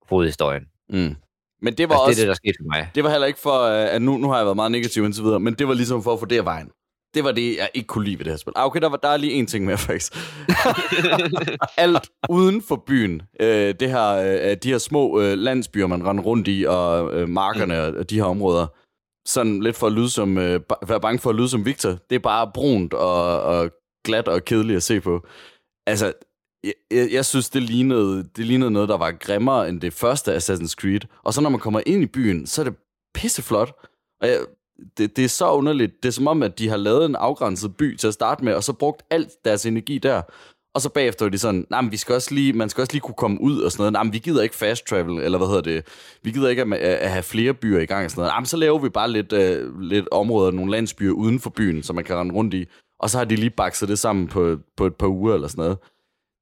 hovedhistorien. Mm. Men det var Altså, det er også... det, der skete for mig. Det var heller ikke for, øh, at nu, nu har jeg været meget negativ indtil videre, men det var ligesom for at få det af vejen. Det var det, jeg ikke kunne lide ved det her spil. Ah, okay, der, var, der er lige en ting mere, faktisk. Alt uden for byen. Øh, det her, øh, de her små øh, landsbyer, man render rundt i, og øh, markerne mm. og de her områder. Sådan lidt for at lyde som, øh, være bange for at lyde som Victor. Det er bare brunt og, og glat og kedeligt at se på. Altså, jeg, jeg, jeg synes, det lignede, det lignede noget, der var grimmere end det første Assassin's Creed. Og så når man kommer ind i byen, så er det pisseflot. Og jeg, det, det er så underligt. Det er som om, at de har lavet en afgrænset by til at starte med, og så brugt alt deres energi der. Og så bagefter er de sådan, nej, men vi skal også lige, man skal også lige kunne komme ud og sådan noget. Nej, men vi gider ikke fast travel, eller hvad hedder det? Vi gider ikke at, at have flere byer i gang og sådan noget. Nej, men så laver vi bare lidt, uh, lidt områder, nogle landsbyer uden for byen, som man kan rende rundt i. Og så har de lige bakset det sammen på, på et par uger eller sådan noget.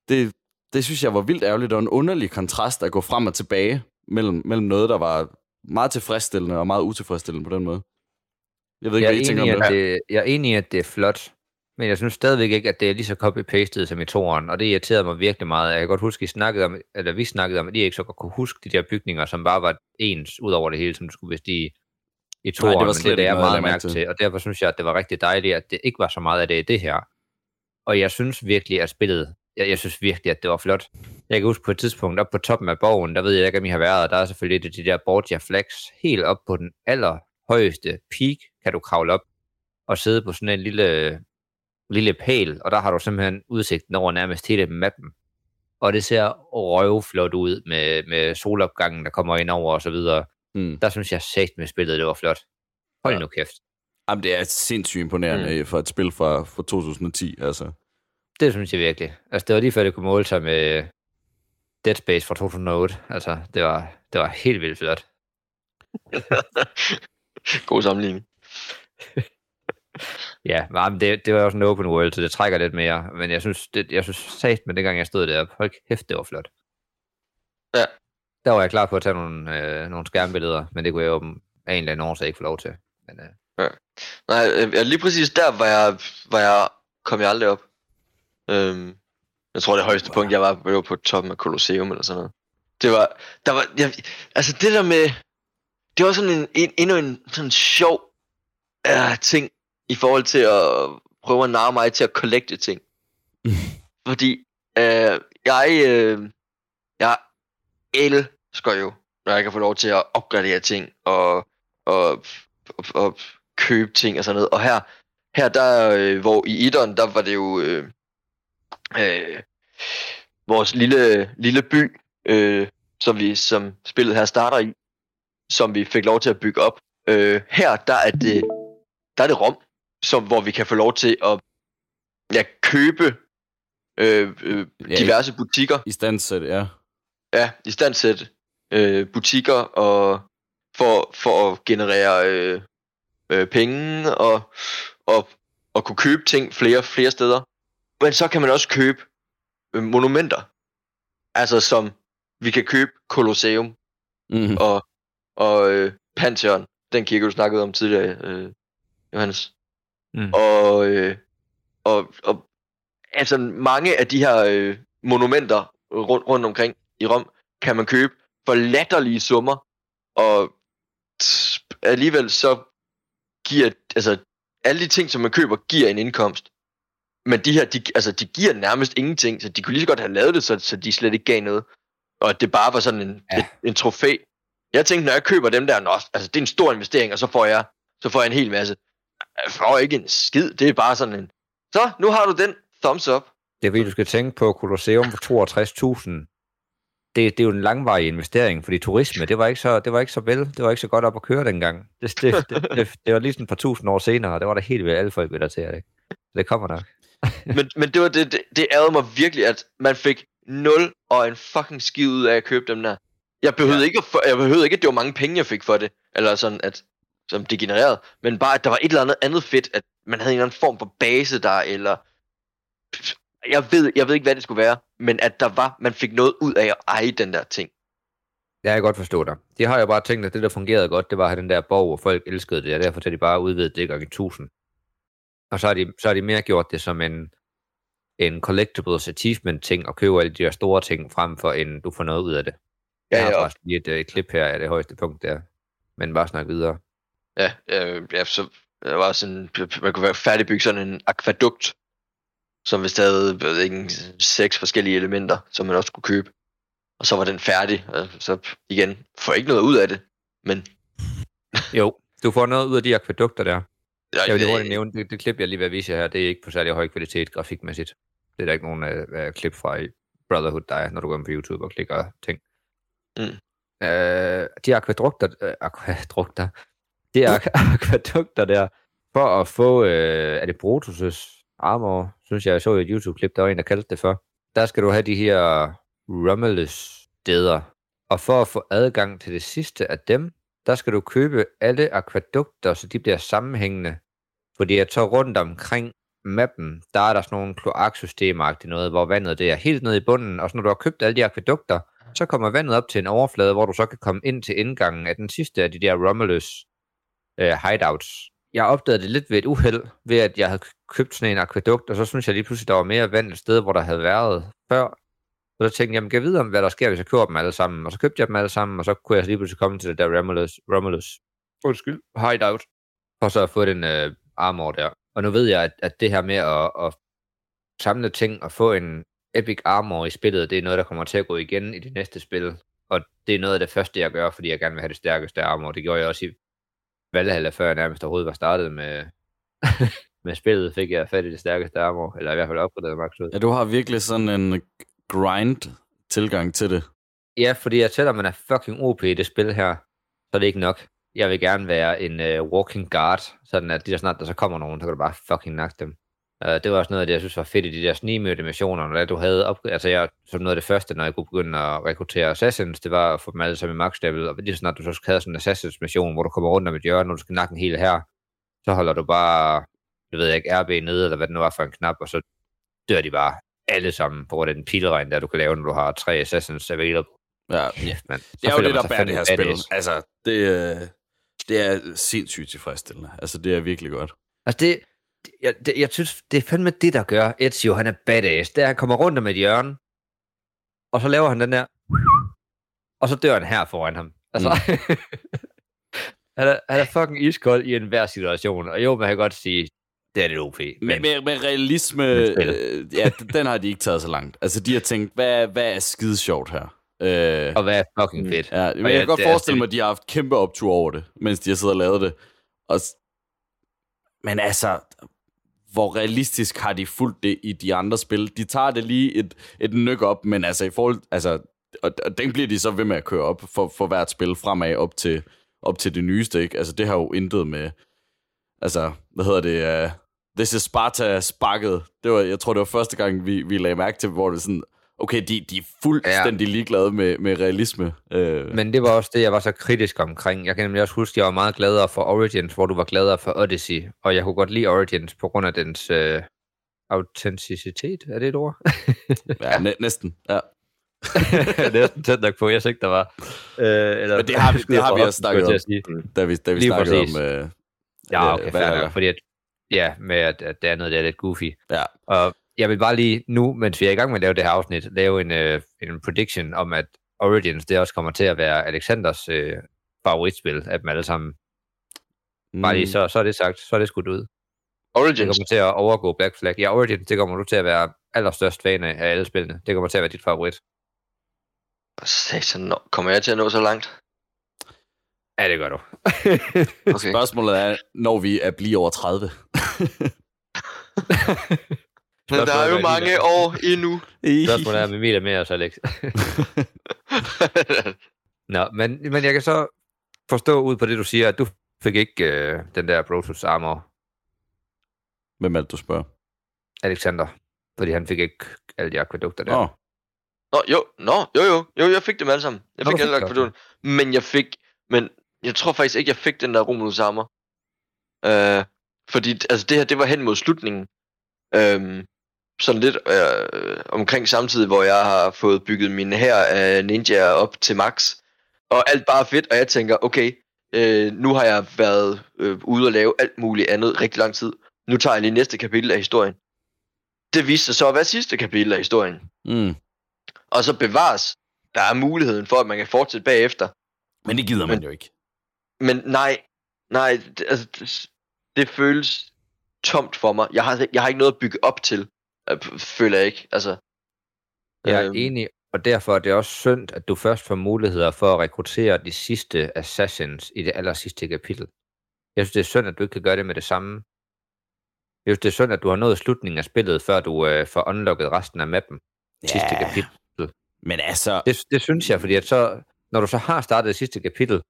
Det, det synes jeg var vildt ærgerligt, og en underlig kontrast at gå frem og tilbage mellem, mellem noget, der var meget tilfredsstillende og meget utilfredsstillende på den måde. Jeg ved ikke, Jeg hvad I er, tænker om det. det, jeg er enig i, at det er flot, men jeg synes stadigvæk ikke, at det er lige så copy-pastet som i toren, og det irriterede mig virkelig meget. Jeg kan godt huske, at I snakkede om, eller vi snakkede om, at I ikke så godt kunne huske de der bygninger, som bare var ens ud over det hele, som du skulle bestige i toren, var men slet det, det er jeg meget mærke mærke til. til, og derfor synes jeg, at det var rigtig dejligt, at det ikke var så meget af det i det her. Og jeg synes virkelig, at spillet, jeg, jeg synes virkelig, at det var flot. Jeg kan huske på et tidspunkt, op på toppen af borgen, der ved jeg ikke, om I har været, der er selvfølgelig et af de der Borgia Flags, helt op på den allerhøjeste peak, kan du kravle op og sidde på sådan en lille, lille pæl, og der har du simpelthen udsigten over nærmest hele mappen. Og det ser røvflot ud med, med solopgangen, der kommer ind over og så videre. Mm. Der synes jeg sagt med spillet, det var flot. Hold Ja. nu kæft. Jamen, det er sindssygt imponerende mm. for et spil fra, fra 2010, altså. Det synes jeg virkelig. Altså, det var lige før, det kunne måle sig med Dead Space fra 2008. Altså, det var, det var helt vildt flot. God sammenligning. Ja, men det, det var også en open world, så det trækker lidt mere. Men jeg synes, det, jeg synes sagt med dengang jeg stod deroppe, hold kæft, det var flot. Ja. Der var jeg klar på at tage nogle, øh, nogle skærmbilleder, men det kunne jeg jo af en eller anden årsag ikke få lov til. Men, øh, Nej, øh, ja, lige præcis der var jeg, var jeg, kom jeg aldrig op. Øhm, jeg tror, det højeste punkt, jeg var, var jo på toppen af Colosseum eller sådan noget. Det var, der var, jeg, altså det der med, det var sådan en, en endnu en sådan sjov uh, ting, i forhold til at prøve at narre mig til at collecte ting. Fordi, øh, jeg, øh, jeg elsker jo, når jeg kan få lov til at opgradere ting, og, og, og, og købe ting og sådan noget. Og her, her der, øh, hvor i Idon, der var det jo øh, øh, vores lille, lille by, øh, som vi som spillet her starter i, som vi fik lov til at bygge op. Øh, her, der er det, der er det Rom, som, hvor vi kan få lov til at ja, købe øh, øh, Ja, diverse butikker. I standsæt, ja. Ja, i stand sætte øh, butikker og for, for at generere øh, øh, penge og, og, og kunne købe ting flere flere steder. Men så kan man også købe øh, monumenter. Altså som vi kan købe Colosseum Mm. og, og øh, Pantheon, den kirke du snakkede om tidligere, øh, Johannes. Mm. Og, øh, og, og altså mange af de her øh, monumenter rundt, rundt omkring i Rom, kan man købe for latterlige summer, og alligevel så giver, altså alle de ting, som man køber, giver en indkomst. Men de her, de, altså, de giver nærmest ingenting, så de kunne lige så godt have lavet det, så, så de slet ikke gav noget. Og det bare var sådan en, Ja. et, en trofæ. Jeg tænkte, når jeg køber dem der, nå, altså det er en stor investering, og så får jeg, så får jeg en hel masse. Jeg får ikke en skid, det er bare sådan en, så nu har du den, thumbs up. Det er fordi, du skal tænke på Colosseum for 62.000. Det, det er jo en langvarig investering, fordi turisme, det var ikke så, det var ikke så vel, det var ikke så godt op at køre dengang. Det, det, det, det, det var lige sådan et par tusind år senere, og det var der helt ved alle folk ved der til? Så det kommer nok. men, men det var det, det, det ærede mig virkelig, at man fik 0 og en fucking skid ud af at købe dem der. Jeg behøvede, ja. ikke, at jeg behøvede ikke, at det var mange penge, jeg fik for det, eller sådan, at, som det genererede, men bare, at der var et eller andet andet fedt, at man havde en eller anden form for base der, eller jeg ved, jeg ved ikke, hvad det skulle være, men at der var, man fik noget ud af at eje den der ting. Jeg kan godt forstå dig. De har jo bare tænkt, at det, der fungerede godt, det var at have den der borg, hvor folk elskede det, og derfor har de bare udvidet det gange 1000. Og så har, de, så har de mere gjort det som en, en collectibles achievement ting, og købe alle de der store ting, frem for en, du får noget ud af det. Ja, jeg har ja. faktisk lige et, et klip her af det højeste punkt der. Men bare snak videre. Ja, øh, ja så der var sådan, man kunne være færdigbygge sådan en akvadukt, som hvis der havde jeg ved ikke, seks forskellige elementer, som man også skulle købe. Og så var den færdig, og så igen, får ikke noget ud af det, men Jo, du får noget ud af de akvædukter der. Jeg, Jeg vil lige hurtigt nævne, det, det klip, jeg lige vil vise jer her, det er ikke på særlig høj kvalitet grafikmæssigt. Det er der ikke nogen uh, klip fra i Brotherhood, der er, når du går ind på YouTube og klikker ting. Mm. Uh, de akvædukter, uh, akvædukter, de ak- akvædukter der, for at få, uh, er det Brutus' armor, synes jeg, jeg så i et YouTube-klip, der var en, der kaldte det for. Der skal du have de her Romulus-steder, og for at få adgang til det sidste af dem, der skal du købe alle akvædukter, så de bliver sammenhængende. Fordi jeg så rundt omkring mappen, der er der sådan nogle kloaksystemer noget, hvor vandet det er helt nede i bunden, og så når du har købt alle de akvædukter, så kommer vandet op til en overflade, hvor du så kan komme ind til indgangen af den sidste af de der Romulus øh, hideouts. Jeg opdagede det lidt ved et uheld, ved at jeg havde købt sådan en akvædukt, og så synes jeg lige pludselig, der var mere vand et sted, hvor der havde været før. Så så tænkte jeg, jamen, kan jeg vide om, hvad der sker, hvis jeg køber dem alle sammen? Og så købte jeg dem alle sammen, og så kunne jeg lige pludselig komme til det der Romulus, Romulus undskyld, hideout, for så at få den øh, armor der. Og nu ved jeg, at, at det her med at, at samle ting og få en epic armor i spillet, det er noget, der kommer til at gå igen i det næste spil. Og det er noget af det første, jeg gør, fordi jeg gerne vil have det stærkeste armor. Det gjorde jeg også i Valhalla, før jeg nærmest overhovedet var startet med, med spillet, fik jeg fat i det stærkeste armor, eller i hvert fald opgraderet max ud. Ja, du har virkelig sådan en grind-tilgang til det. Ja, fordi at selvom man er fucking OP i det spil her, så er det ikke nok. Jeg vil gerne være en uh, walking guard, sådan at de der snart, der så kommer nogen, så kan du bare fucking nakke dem. Uh, det var også noget af det, jeg synes var fedt i de der snigmødte missioner, når du havde op, altså jeg, som noget af det første, når jeg kunne begynde at rekruttere assassins, det var at få dem alle sammen i max level, og lige så snart du så havde sådan en assassins mission, hvor du kommer rundt om et hjørne, og du skal nakke en hel her, så holder du bare, jeg ved ikke, RB nede, eller hvad det nu var for en knap, og så dør de bare alle sammen, på den pilregn, der du kan lave, når du har tre assassins available. Ja, Ja, man. det er jo det, der bærer det her spil. Altså, det, øh, det er sindssygt tilfredsstillende. Altså, det er virkelig godt. Altså det, jeg, det, jeg synes, det er fandme det, der gør Ezio, han er badass. Det er, han kommer rundt om et hjørne, og så laver han den der, og så dør han her foran ham. Altså, mm. han, er, han er fucking iskold i enhver situation, og jo, man kan godt sige, det er lidt OP. Men, Men med, med realisme, øh, ja, den har de ikke taget så langt. Altså, de har tænkt, hvad, hvad er skide sjovt her? Øh, og hvad er fucking fedt. ja, men Og jeg kan godt forestille mig, at de har haft kæmpe optur over det, mens de har siddet og lavet det. Og, men altså, hvor realistisk har de fulgt det i de andre spil? De tager det lige et, et nyk op, men altså i forhold... Altså, og, og den bliver de så ved med at køre op for, for hvert spil fremad op til, op til det nyeste, ikke? Altså, det har jo intet med... Altså, hvad hedder det? Uh, This is Sparta sparket. Det var, jeg tror, det var første gang, vi, vi lagde mærke til, hvor det sådan, okay, de, de er fuldstændig ja. ligeglade med, med realisme. Øh, Men det var også det, jeg var så kritisk omkring. Jeg kan nemlig også huske, at jeg var meget gladere for Origins, hvor du var gladere for Odyssey. Og jeg kunne godt lide Origins på grund af dens øh, autenticitet. Er det et ord? ja, næ- næsten. Ja. det er næsten tæt nok på, jeg ikke, der var. Øh, eller, Men det har vi, det har vi også snakket om, da vi, da vi Lige snakkede præcis. om... Øh, Ja, øh, okay, Valhalla. fair nok, fordi at, ja, med at, at det andet det er lidt goofy. Ja. Og jeg vil bare lige nu, mens vi er i gang med at lave det her afsnit, lave en, øh, en prediction om, at Origins, det også kommer til at være Alexanders øh, favoritspil af dem alle sammen. Bare lige, så, så er det sagt, så er det skudt ud. Det Origins. kommer til at overgå Black Flag. Ja, Origins, det kommer du til at være allerstørst fan af af alle spillene. Det kommer til at være dit favorit. Satan, kommer jeg til at nå så langt? Ja, det gør du. Okay. Spørgsmålet er, når vi er blive over 30. Men der er jo mange lige- år endnu. Spørgsmålet er, om Emil er med os, Alex. Nå, men, men jeg kan så forstå ud på det, du siger, at du fik ikke øh, den der Brutus armor, Hvem er det, du spørger? Alexander, fordi han fik ikke alle de akvedukter der. Åh, Nå, jo, nå, jo, jo, jo, jeg fik dem alle sammen. Jeg Nå, fik alle. Men jeg fik, men jeg tror faktisk ikke, jeg fik den der Romulus armor. Øh, fordi, altså det her, det var hen mod slutningen. Øhm, sådan lidt øh, omkring samtidig, hvor jeg har fået bygget min her af ninjaer op til max. Og alt bare fedt, og jeg tænker, okay, øh, nu har jeg været øh, ude og lave alt muligt andet rigtig lang tid. Nu tager jeg lige næste kapitel af historien. Det viste sig så at være sidste kapitel af historien mm. og så bevares, der er muligheden for, at man kan fortsætte bagefter. Men det gider man jo ikke. Men nej, nej, altså, det, føles tomt for mig. Jeg har, jeg har ikke noget at bygge op til, øh, føler jeg ikke. Altså, Jeg er øhm, enig, og derfor er det også synd, at du først får muligheder for at rekruttere de sidste assassins i det aller sidste kapitel. Jeg synes, det er synd, at du ikke kan gøre det med det samme. Jeg synes, det er synd, at du har nået slutningen af spillet, før du øh, får unlocket resten af mappen. Sidste Ja. kapitel. Men altså, Det, det synes jeg, fordi at så, når du så har startet det sidste kapitel,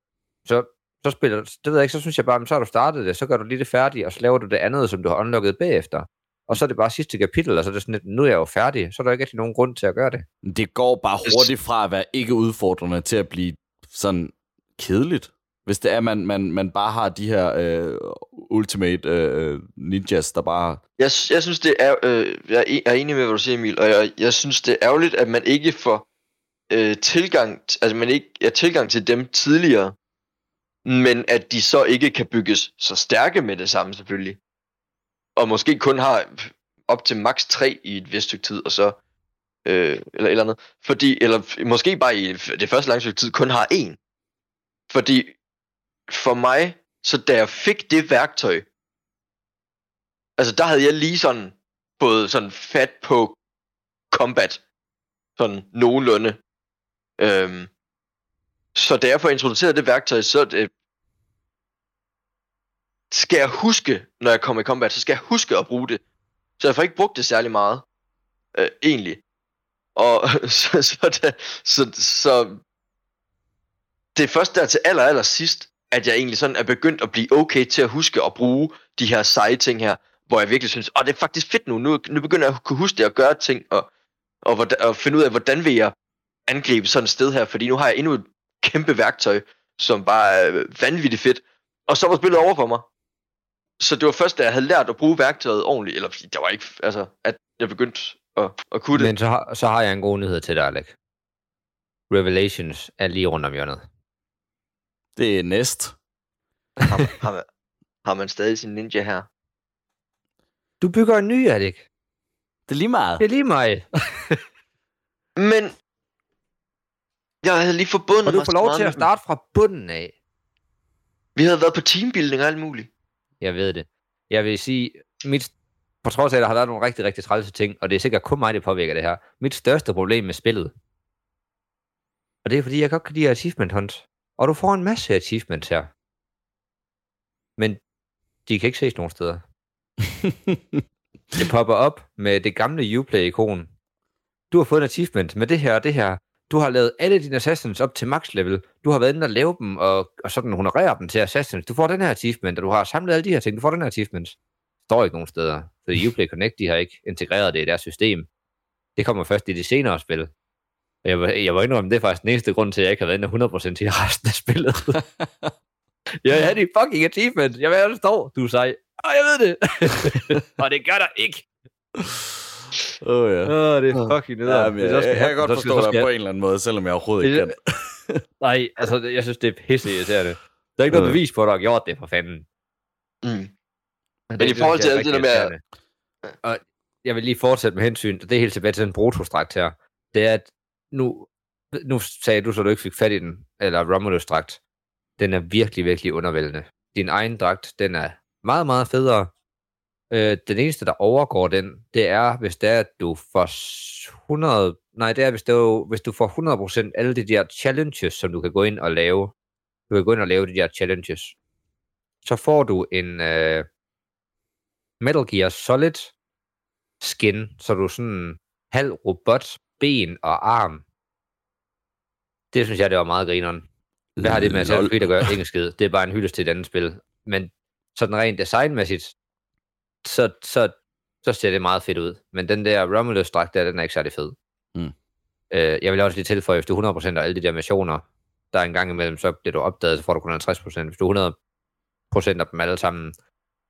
så, så spiller, det ved jeg ikke, så synes jeg bare, så har du startet det, så gør du lige det færdigt, og så laver du det andet, som du har unlocket bagefter. Og så er det bare sidste kapitel, og så er det sådan lidt, nu er jeg jo færdig, så er der ikke rigtig nogen grund til at gøre det. det går bare hurtigt fra at være ikke udfordrende til at blive sådan kedeligt. Hvis det er, man, man, man bare har de her øh, ultimate øh, ninjas, der bare... jeg, jeg synes, det er... Øh, jeg er en- jeg er enig med, hvad du siger, Emil, og jeg, jeg synes, det er ærgerligt, at man ikke får øh, tilgang... Altså, man ikke er tilgang til dem tidligere, men at de så ikke kan bygges så stærke med det samme, selvfølgelig. Og måske kun har op til maks 3 i et vist stykke tid, og så... Øh, eller et eller andet. Fordi, eller måske bare i det første lange stykke tid kun har en. Fordi for mig, så da jeg fik det værktøj, altså der havde jeg lige sådan fået sådan fat på combat, sådan nogenlunde. Øhm, så da jeg får introduceret det værktøj, så det, skal jeg huske, når jeg kommer i combat, så skal jeg huske at bruge det. Så jeg får ikke brugt det særlig meget, øh, egentlig. Og så, så, da, så, så det er først der til aller, aller sidst, at jeg egentlig sådan er begyndt at blive okay til at huske at bruge de her seje ting her, hvor jeg virkelig synes, åh, det er faktisk fedt nu, nu, nu begynder jeg at kunne huske det og gøre ting, og, og, hvordan, og finde ud af, hvordan vil jeg angribe sådan et sted her, fordi nu har jeg endnu et kæmpe værktøj, som bare er vanvittigt fedt, og så var spillet over for mig. Så det var først, da jeg havde lært at bruge værktøjet ordentligt, eller fordi der var ikke, altså, at jeg begyndte at, at kunne det. Men så har, så har jeg en god nyhed til dig, Alec. Revelations er lige rundt om hjørnet. Det er næst. Har, man- har, man, har man stadig sin ninja her? Du bygger en ny, Alec. Det er lige meget. Det er lige mig. Men jeg havde lige forbundet Og du får lov meget til at starte fra bunden af. Vi havde været på teambuilding og alt muligt. Jeg ved det. Jeg vil sige, mit, på trods af, at der har været nogle rigtig, rigtig trælse ting, og det er sikkert kun mig, der påvirker det her, mit største problem med spillet, og det er fordi, jeg godt kan lide achievement hunt. Og du får en masse achievements her. Men de kan ikke ses nogen steder. det popper op med det gamle Uplay-ikon. Du har fået en achievement med det her og det her. Du har lavet alle dine assassins op til max level. Du har været inde og lave dem, og, og sådan honorere dem til assassins. Du får den her achievement, og du har samlet alle de her ting. Du får den her achievement. står ikke nogen steder. Så Uplay Connect, de har ikke integreret det i deres system. Det kommer først i de senere spil. Jeg, var- jeg var indrømme, det er faktisk den eneste grund til, at jeg ikke har været inde 100% til resten af spillet. jeg havde de fucking achievement. Jeg ved, hvad der står. Du er sej. Og jeg ved det. og det gør der ikke. Åh, oh, ja. Åh, det er fucking nederen. Ja, men jeg, jeg, skal jeg, have kan godt forstå dig skal på jeg- en eller anden måde, selvom jeg overhovedet ikke kan. Nej, altså, jeg synes, det er pisse irriterende. Der er ikke noget bevis på, at du har gjort det, for fanden. Mm. Men, Men i forhold til alt det der med- Og jeg vil lige fortsætte med hensyn, og det er helt tilbage til den Brotos-dragt her. Det er, at nu, nu sagde du, så du ikke fik fat i den, eller Romulus-dragt. Den er virkelig, virkelig undervældende. Din egen dragt, den er meget, meget federe. Øh, den eneste, der overgår den, det er, hvis det er, at du får 100... Nej, det er, hvis, er, hvis du får 100% alle de der challenges, som du kan gå ind og lave. Du kan gå ind og lave de der challenges. Så får du en øh, Metal Gear Solid skin, så du er sådan halv robot, ben og arm. Det synes jeg, det var meget grineren. Hvad har det med at gøre? Ingen skid. Det er bare en hyldest til et andet spil. Men sådan rent designmæssigt, så, så, så ser det meget fedt ud. Men den der Romulus-dragt der, den er ikke særlig fed. Mm. Øh, jeg vil også lige tilføje, hvis du er 100% af alle de der missioner, der er en gang imellem, så bliver du opdaget, så får du kun 50%. Hvis du er 100% af dem alle sammen,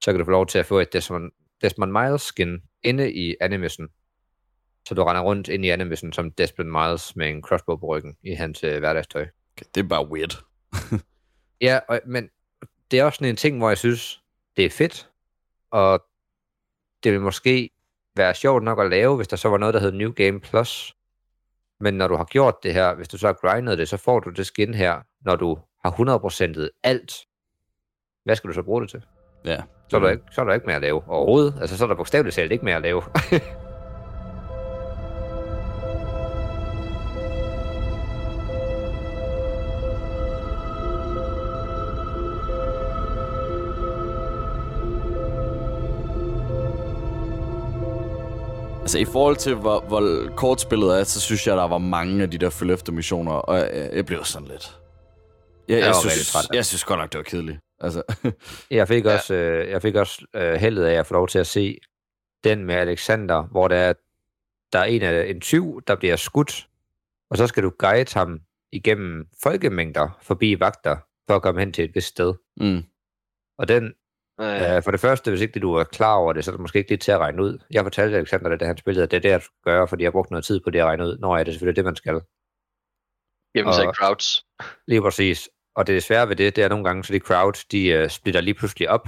så kan du få lov til at få et Desmond, Desmond Miles skin inde i animation. Så du render rundt ind i animation som Desmond Miles med en crossbow på ryggen i hans øh, hverdagstøj. Det er bare weird. Ja, og, men det er også sådan en ting, hvor jeg synes, det er fedt, og det vil måske være sjovt nok at lave, hvis der så var noget, der hed New Game Plus. Men når du har gjort det her, hvis du så har grindet det, så får du det skin her, når du har 100%'et alt. Hvad skal du så bruge det til? Ja. Så er der ikke, så er der ikke mere at lave overhovedet. Altså, så er der bogstaveligt talt ikke mere at lave. Altså i forhold til, hvor, hvor kort spillet er, så synes jeg, der var mange af de der følge efter missioner, og jeg, jeg blev sådan lidt... Jeg, jeg, Jeg synes, træt jeg synes godt nok, det var kedeligt. Altså, Jeg fik også, øh, jeg fik også øh, heldet af at få lov til at se den med Alexander, hvor der er, der er en, af, en tyv, der bliver skudt, og så skal du guide ham igennem folkemængder forbi vagter, for at komme hen til et vist sted. mm. Og den, Ja. øh, for det første, hvis ikke du er klar over det, så er det måske ikke lidt til at regne ud. Jeg fortalte Alexander det, da han spillede, at det er det, jeg skal gøre, fordi jeg har brugt noget tid på det at regne ud. Nå ja, det er selvfølgelig det, man skal. Gennem sig og- crowds. Lige præcis. Og det svære ved det, det er nogle gange, så de crowd, de uh, splitter lige pludselig op,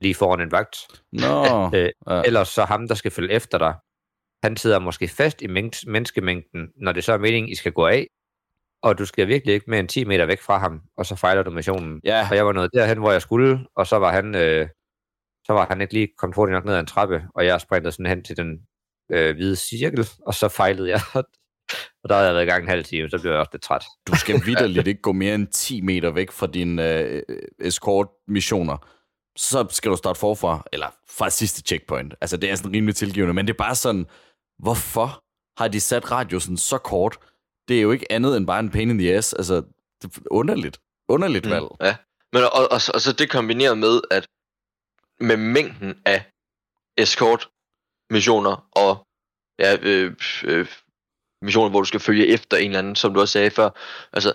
lige foran en vagt. Nå. Øh, ja. Ellers så ham, der skal følge efter dig, han sidder måske fast i mængd- menneskemængden, når det så er meningen, I skal gå af, og du skal virkelig ikke mere end 10 meter væk fra ham, og så fejler du missionen. Ja, Og jeg var nået derhen, hvor jeg skulle, og så var han, øh, så var han ikke lige kommet hurtigt nok ned ad en trappe, og jeg sprintede sådan hen til den øh, hvide cirkel, og så fejlede jeg. og der havde jeg været i gang en halv time, så blev jeg også lidt træt. du skal vidderligt ikke gå mere end 10 meter væk fra dine øh, escort-missioner. Så skal du starte forfra, eller fra sidste checkpoint. Altså, det er sådan rimelig tilgivende, men det er bare sådan, hvorfor har de sat radiusen så kort? Det er jo ikke andet end bare en pain in the ass. Altså, det er underligt. Underligt valg. Mm, ja. Men og, og, og, så- og så det kombineret med, at med mængden af escort missioner og ja, øh, øh, missioner, hvor du skal følge efter en eller anden, som du også sagde før. Altså,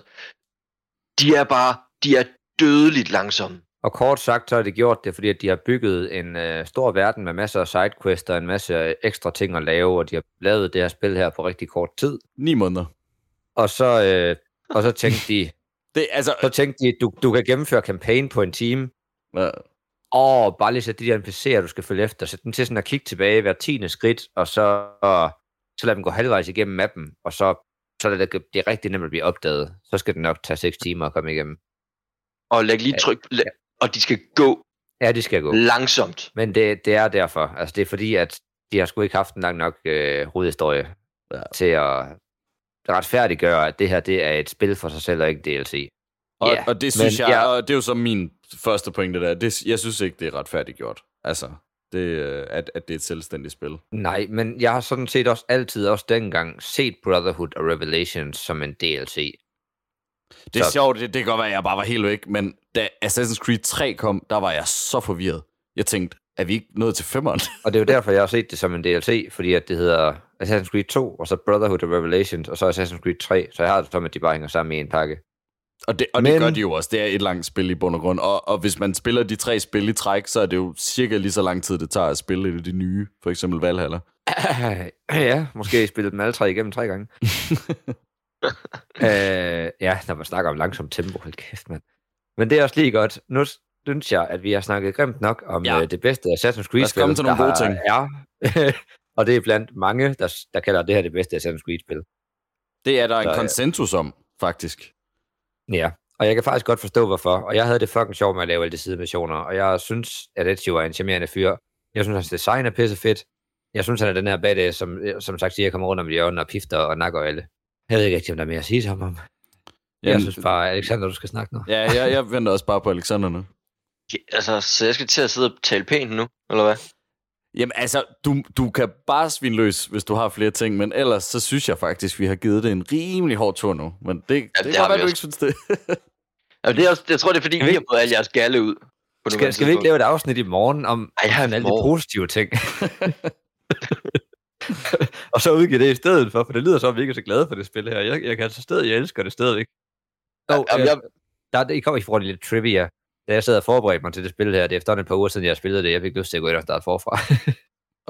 de er bare, de er dødeligt langsomme. Og kort sagt, så har de gjort det, fordi at de har bygget en øh, stor verden med masser af sidequests og en masse ekstra ting at lave, og de har lavet det her spil her på rigtig kort tid. Ni måneder. Og så, øh, og så tænkte de, Det, altså, så tænkte de, du, du kan gennemføre kampagne på en time, ja, og bare lige sætte de der NPC'er, du skal følge efter, sætte den til sådan at kigge tilbage hver tiende skridt, og så, og, så lad dem gå halvvejs igennem mappen, og så, så er det, det er rigtig nemt at blive opdaget. Så skal det nok tage 6 timer at komme igennem. Og læg lige tryk, læg, og de skal gå Ja, de skal gå. langsomt. Men det, det er derfor. Altså, det er fordi, at de har sgu ikke haft en lang nok øh, hovedhistorie Ja. ja. til at retfærdiggøre, at det her det er et spil for sig selv og ikke DLC. og, Ja, og det synes men jeg, jeg- og det er jo så min første pointe der. Det, jeg synes ikke, det er retfærdiggjort. Altså, det, øh, at, at det er et selvstændigt spil. Nej, men jeg har sådan set også altid, også dengang, set Brotherhood og Revelations som en DLC. Det er Så- sjovt, det, det kan godt være, at jeg bare var helt væk, men da Assassin's Creed 3 kom, der var jeg så forvirret. Jeg tænkte, er vi ikke nået til femmeren? Og det er jo derfor, jeg har set det som en DLC, fordi at det hedder Assassin's Creed 2, og så Brotherhood of Revelations, og så Assassin's Creed 3, så jeg har det som, at de bare hænger sammen i en pakke. Og, det, og Men... det gør de jo også. Det er et langt spil i bund og grund. Og, og hvis man spiller de tre spil i træk, så er det jo cirka lige så lang tid, det tager at spille de nye. For eksempel Valhalla. ja, måske spillet dem alle tre igennem tre gange. øh, ja, når man snakker om langsomt tempo, hold kæft, mand. Men det er også lige godt. Nu synes jeg, at vi har snakket grimt nok om Ja. ja. det bedste Assassin's Creed-spil, til nogle gode ting. er. og det er blandt mange, der, der kalder det her det bedste Assassin's Creed-spil. Det er der en Så, ja. konsensus om, faktisk. Ja, og jeg kan faktisk godt forstå, hvorfor. Og jeg havde det fucking sjovt med at lave alle de sidemissioner, og jeg synes, at Ezio er en charmerende fyr. Jeg synes, hans design er pisse fedt. Jeg synes, han er den her badass, som, som sagt siger, kommer rundt om hjørnet og pifter og nakker alle. Jeg ved ikke rigtig, om der er mere at sige til ham om. Jeg Jamen, synes bare, Alexander, du skal snakke nu. Ja, jeg, jeg venter også bare på Alexander nu. Ja, Altså, så jeg skal til at sidde og tale pænt nu, eller hvad? Jamen altså, du, du kan bare svine løs, hvis du har flere ting, men ellers så synes jeg faktisk, vi har givet det en rimelig hård tur nu. Men det, ja, det, det kan har være, du ikke synes det. Jamen, det er også, jeg tror, det er fordi, vi har fået alle jeres galle ud. på Skal, skal vi ikke lave et afsnit i morgen om Ej, ja, sådan alle de positive ting? og så udgive det i stedet for, for det lyder som, at vi ikke er så glade for det spil her. Jeg, jeg kan altså stadig, jeg elsker det stadigvæk. Og, Jamen, øh, jeg, der, I kommer i forhold til lidt trivia. Da jeg sad og forberedte mig til det spil her, det er efterhånden et par uger siden, jeg spillede det, jeg fik lyst til at gå ind og starte forfra.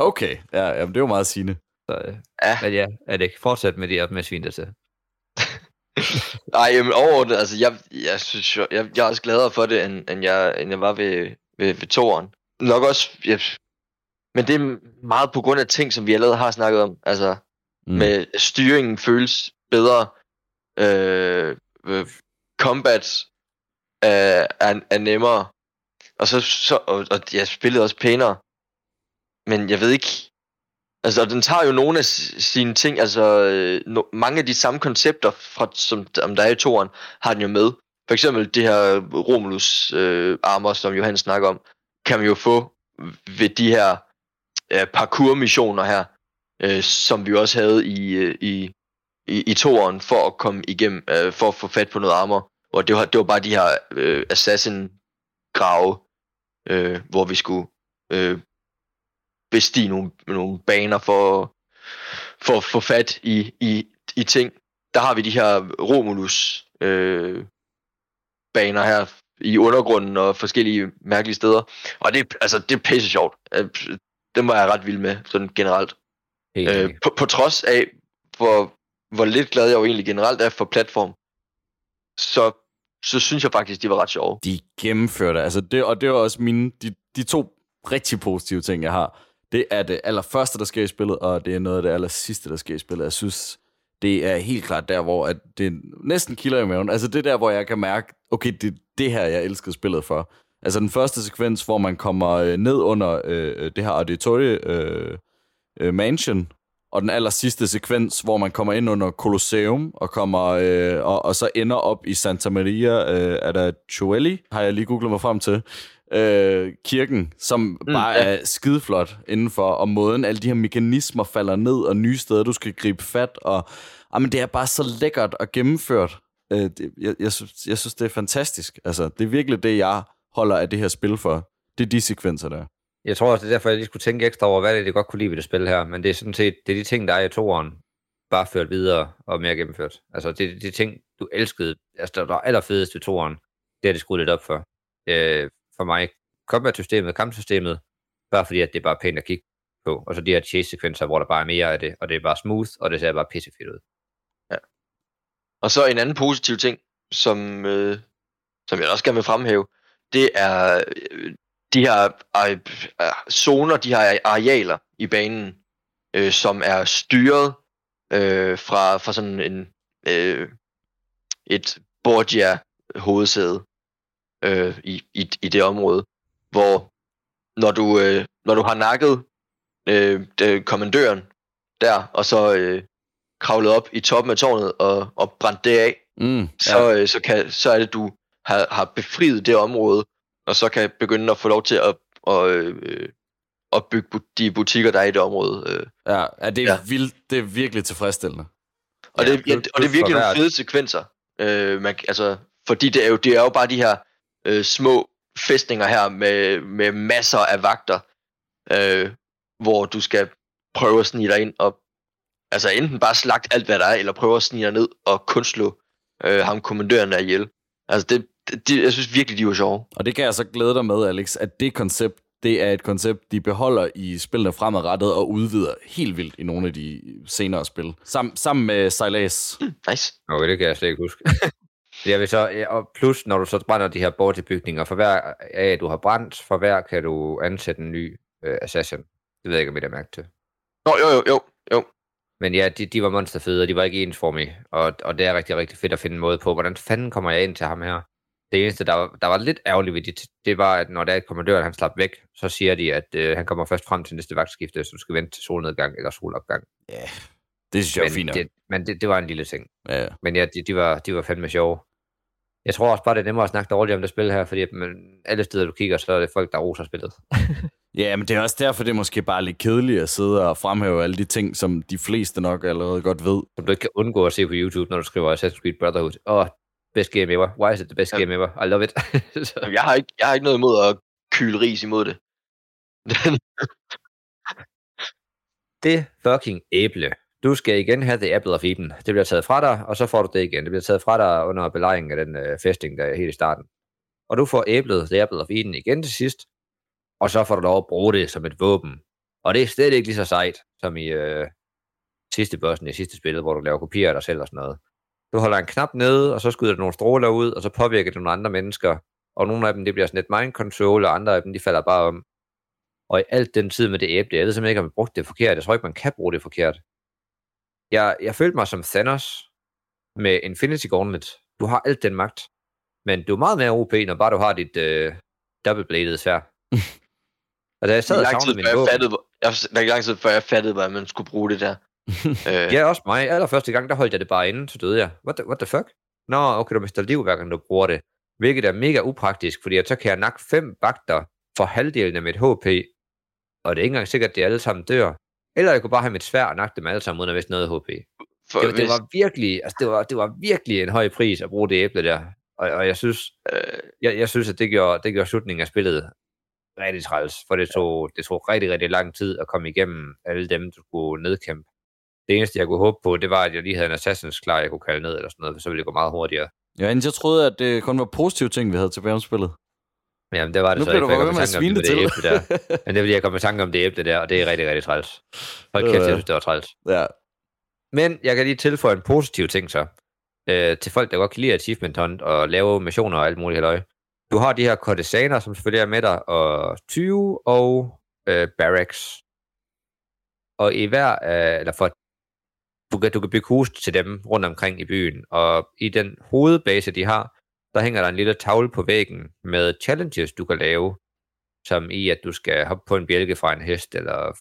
Okay, ja, jamen, det er jo meget sigende. så, øh, Ja. Men ja, er det ikke fortsat med det op med svin der til? Ej, jamen overordnet, altså, jeg, jeg synes jo, jeg, jeg er også gladere for det, end, end, jeg, end jeg var ved, ved, ved toren. Nok også, jeg, men det er meget på grund af ting, som vi allerede har snakket om. Altså, Mm. mm. med styringen føles bedre, øh, øh, combat er, er, er nemmere, og så, så og, og jeg spillede også pænere. Men jeg ved ikke, altså og den tager jo nogle af sine ting, altså øh, no, mange af de samme koncepter, fra, som om der er i toren, har den jo med. For eksempel det her Romulus øh, armor, som Johan snakker om, kan man jo få ved de her øh, parkour-missioner her, øh, som vi også havde i, øh, i, i, i toren for at komme igennem, øh, for at få fat på noget armor. Og det var, det var bare de her øh, assassin-grave, øh, hvor vi skulle øh, bestige nogle, nogle baner for, for at få fat i, i, i ting. Der har vi de her Romulus øh, baner her i undergrunden og forskellige mærkelige steder. Og det, altså, det er pisse sjovt. Øh, Det var jeg ret vild med, sådan generelt. Helt øh, på, på trods af, hvor, hvor lidt glad jeg jo egentlig generelt er for platform, så, så synes jeg faktisk, de var ret sjove. De gennemførte, altså det, og det var også mine, de, de to rigtig positive ting, jeg har. Det er det allerførste, der sker i spillet, og det er noget af det aller sidste, der sker i spillet. Jeg synes, det er helt klart der, hvor at det næsten kilder i maven. Altså det der, hvor jeg kan mærke, okay, det er det her, jeg elskede spillet for. Altså den første sekvens, hvor man kommer øh, ned under øh, øh, det her auditorium øh, øh mansion, og den aller sidste sekvens, hvor man kommer ind under Colosseum, og kommer øh, og, og så ender op i Santa Maria, øh, er der Chueli, har jeg lige googlet mig frem til, øh, kirken, som mm, bare ja. er skideflot indenfor, og måden alle de her mekanismer falder ned, og nye steder, du skal gribe fat, og jamen, det er bare så lækkert og gennemført. Øh, det, jeg, jeg, synes, jeg synes, det er fantastisk. Altså, det er virkelig det, jeg holder af det her spil for. Det er de sekvenser der. Jeg tror også, det er derfor, jeg lige skulle tænke ekstra over, hvad det er, det godt kunne lide ved det spil her. Men det er sådan set, det er de ting, der er i toeren, bare ført videre og mere gennemført. Altså, det er de ting, du elskede, altså, der var allerfedest ved toeren. Det er det skruet lidt op for. Øh, for mig, combat-systemet, kampsystemet, bare fordi, at det er bare pænt at kigge på. Og så de her chase-sekvenser, hvor der bare er mere af det, og det er bare smooth, og det ser bare pissefedt ud. Og så en anden positiv ting, som, øh, som jeg også gerne vil fremhæve, det er øh, de her øh, zoner, de her arealer i banen, øh, som er styret øh, fra, fra sådan en øh, et Borgia hovedsæde øh, i, i, i det område, hvor når du, øh, når du har nakket øh, det, kommandøren der, og så øh, kravlet op i toppen af tårnet og, og brændt det af, Mm, så, øh, så, kan, så er det, du har, har befriet det område, og så kan begynde at få lov til at, at, øh, at bygge bu- de butikker, der er i det område. Øh. ja, ja, det er, Ja. Vildt, det er virkelig tilfredsstillende. Og, Ja, det, ja, og det er virkelig nogle fede sekvenser. Øh, man, altså, fordi det er, jo, det er jo bare de her øh, små fæstninger her med, med masser af vagter, øh, hvor du skal prøve at snige dig ind og altså enten bare slagt alt, hvad der er, eller prøve at snige dig ned og kun slå øh, ham kommandøren der ihjel. Altså, det, det, jeg synes virkelig, de var sjove. Og det kan jeg så glæde dig med, Alex, at det koncept, det er et koncept, de beholder i spillene fremadrettet og udvider helt vildt i nogle af de senere spil. Sam, sammen med Silas. Nice. Okay, det kan jeg slet ikke huske. Jeg vil så, og plus, når du så brænder de her bortilbygninger, for hver af du har brændt, for hver kan du ansætte en ny øh, assassin. Det ved jeg ikke, om I har mærket til. Nå, jo, jo, jo, jo. Men ja, de, de var monsterfede, og de var ikke ensformige. Og, og det er rigtig, rigtig fedt at finde en måde på, hvordan fanden kommer jeg ind til ham her? Det eneste, der var, der var lidt ærgerligt ved det, det var, at når der er et kommandør, han slap væk, så siger de, at øh, han kommer først frem til næste vagtskifte, så du skal vente til solnedgang eller solopgang. Ja, det synes jeg er Men, fint. det, men det, det var en lille ting. Ja, ja. Men ja, de, de, var, de var fandme sjove. Jeg tror også bare, det er nemmere at snakke dårligt om det spil her, fordi man, alle steder, du kigger, så er det folk, der roser spillet. Ja, men det er også derfor, det er måske bare lidt kedeligt at sidde og fremhæve alle de ting, som de fleste nok allerede godt ved. Som du ikke kan undgå at se på YouTube, når du skriver Assassin's Creed Brotherhood. Åh, oh, best game ever. Why is it the best game ever? I love it. så, Jamen, Jeg har, ikke, jeg har ikke noget imod at kyle ris imod det. det fucking æble. Du skal igen have The Apple of Eden. Det bliver taget fra dig, og så får du det igen. Det bliver taget fra dig under belejringen af den øh, festing, der er helt i starten. Og du får æblet The Apple of Eden igen til sidst, og så får du lov at bruge det som et våben. Og det er slet ikke lige så sejt, som i øh, sidste bossen i sidste spil, hvor du laver kopier af dig selv og sådan noget. Du holder en knap nede, og så skyder du nogle stråler ud, og så påvirker det nogle andre mennesker. Og nogle af dem, det bliver sådan et mind control, og andre af dem, de falder bare om. Og i alt den tid med det æble, jeg ved simpelthen ikke, om man brugte det forkert. Jeg tror ikke, man kan bruge det forkert. Jeg, jeg følte mig som Thanos med Infinity Gauntlet. Du har alt den magt, men du er meget mere OP, når bare du har dit øh, double-bladed svær. og da jeg sad og savnede min før jeg våben, fattede, jeg, er lang tid, før jeg fattede, hvordan man skulle bruge det der. Øh, Ja, også mig. Allerførste gang, der holdt jeg det bare inde, så døde jeg. What the, what the fuck? Nå, okay, du mister liv, hver gang du bruger det. Hvilket er mega upraktisk, fordi så kan jeg nakke fem vagter for halvdelen af mit HP, og det er ikke engang sikkert, at de alle sammen dør. Eller jeg kunne bare have mit svær og nakke dem alle sammen, uden at miste noget HP. for, Det, var- det, hvis, var virkelig, altså det, var, det var virkelig en høj pris at bruge det æble der. Og, og jeg synes, øh, jeg, jeg synes, at det gjorde, det gjorde slutningen af spillet rigtig træls, for det tog, det tog rigtig, rigtig lang tid at komme igennem alle dem, du skulle nedkæmpe. Det eneste, jeg kunne håbe på, det var, at jeg lige havde en Assassins klar, jeg kunne kalde ned, eller sådan noget, for så ville det gå meget hurtigere. Ja, indtil jeg troede, at det kun var positive ting, vi havde tilbage om spillet. Men jamen, det var det Nu så ikke, for jeg kom med tanke om det, med det æble der. Men det er, fordi jeg kom i tanke om det æble der, og det er rigtig, rigtig træls. Hold kæft, jeg synes, det var træls. Ja. Men jeg kan lige tilføje en positiv ting så. Øh, til folk, der godt kan lide Achievement Hunt og lave missioner og alt muligt halløj. Du har de her kortesaner, som selvfølgelig er med dig, og 20 og øh, barracks. Og i hver, øh, eller for, du kan, du kan bygge hus til dem rundt omkring i byen, og i den hovedbase, de har, der hænger der en lille tavle på væggen med challenges, du kan lave, som i, at du skal hoppe på en bjælke fra en hest, eller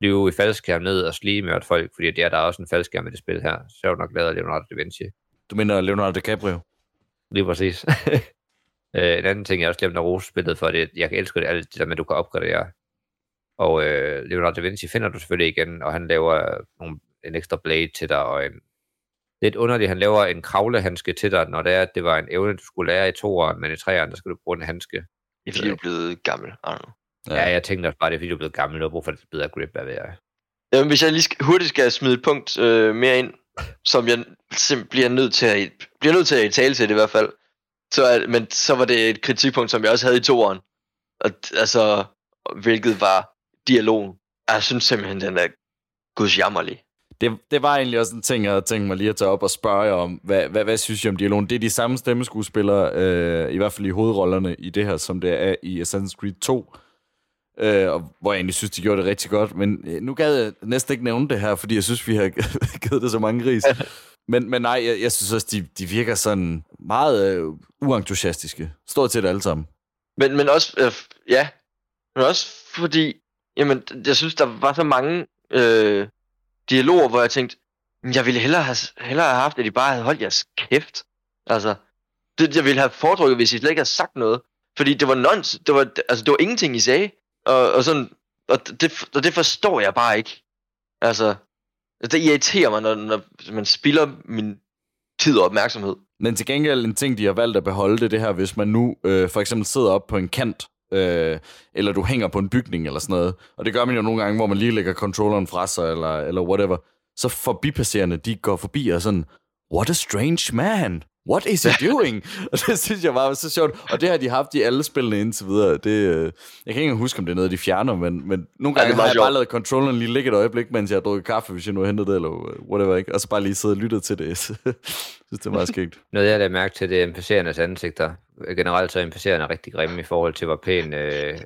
flyve i faldskærm ned og slige mørkt folk, fordi det er der er også en faldskærm i det spil her. Så er du nok lavet af Leonardo da Vinci. Du mener Leonardo DiCaprio? Lige præcis. øh, en anden ting, jeg også glemte at rose spillet for, det jeg elsker det, alt det der med, at du kan opgradere. Og øh, Leonardo da Vinci finder du selvfølgelig igen, og han laver nogle, en ekstra blade til dig, og en, lidt underligt, han laver en kravlehandske til dig, når det er, at det var en evne, du skulle lære i toeren, men i treeren, der skal du bruge en handske. det er fordi, du er blevet gammel. I don't know. Ja, ja jeg tænkte også bare, det er fordi, du er blevet gammel, og brug for det bedre grip, hvad ved jeg. Jamen, hvis jeg lige skal, hurtigt skal smide et punkt øh, mere ind, som jeg sim- bliver nødt til at, bliver nødt til at tale til det i hvert fald, så er, men så var det et kritikpunkt, som jeg også havde i toeren. Og, altså, hvilket var dialogen. Jeg synes simpelthen, den er gudsjammerlig. Det, det var egentlig også en ting, jeg havde tænkt mig lige at tage op og spørge jer om. Hvad, hvad, hvad synes I om dialogen? Det er de samme stemmeskuespillere, øh, i hvert fald i hovedrollerne i det her, som det er i Assassin's Creed 2. Øh, og hvor jeg egentlig synes, de gjorde det rigtig godt. Men øh, nu gad jeg næsten ikke nævne det her, fordi jeg synes, vi har givet det så mange gris. men, men nej, jeg, jeg synes også, de, de virker sådan meget øh, uentusiastiske. Stort set alle sammen. Men, men også, øh, ja, men også fordi, jamen, jeg synes, der var så mange øh, dialoger, hvor jeg tænkte, jeg ville hellere have, hellere have haft, at I bare havde holdt jeres kæft. Altså, det, jeg ville have foretrukket, hvis I slet ikke havde sagt noget. Fordi det var nons, det var, altså, det var ingenting, I sagde. Og, og, sådan, og, det, og det forstår jeg bare ikke. Altså, det irriterer mig, når, når man spilder min tid og opmærksomhed. Men til gengæld en ting, de har valgt at beholde, det er det her, hvis man nu øh, for eksempel sidder op på en kant øh, eller du hænger på en bygning eller sådan noget. Og det gør man jo nogle gange, hvor man lige lægger controlleren fra sig, eller, eller whatever. Så forbipasserende, de går forbi og sådan, what a strange man. What is he doing? og det synes jeg var så sjovt. Og det har de haft i alle spillene indtil videre. Det, øh, jeg kan ikke engang huske, om det er noget, de fjerner, men, men nogle Ja, gange var har jeg sjovt. bare lavet controlleren lige ligge et øjeblik, mens jeg har drukket kaffe, hvis jeg nu har hentet det, eller øh, whatever, ikke? Og så bare lige sidde og lyttet til det. jeg synes, det er meget skægt. Noget jeg lagde mærke til, det er NPC'ernes ansigter. Generelt så er NPC'erne rigtig grimme i forhold til, hvor pæn, øh,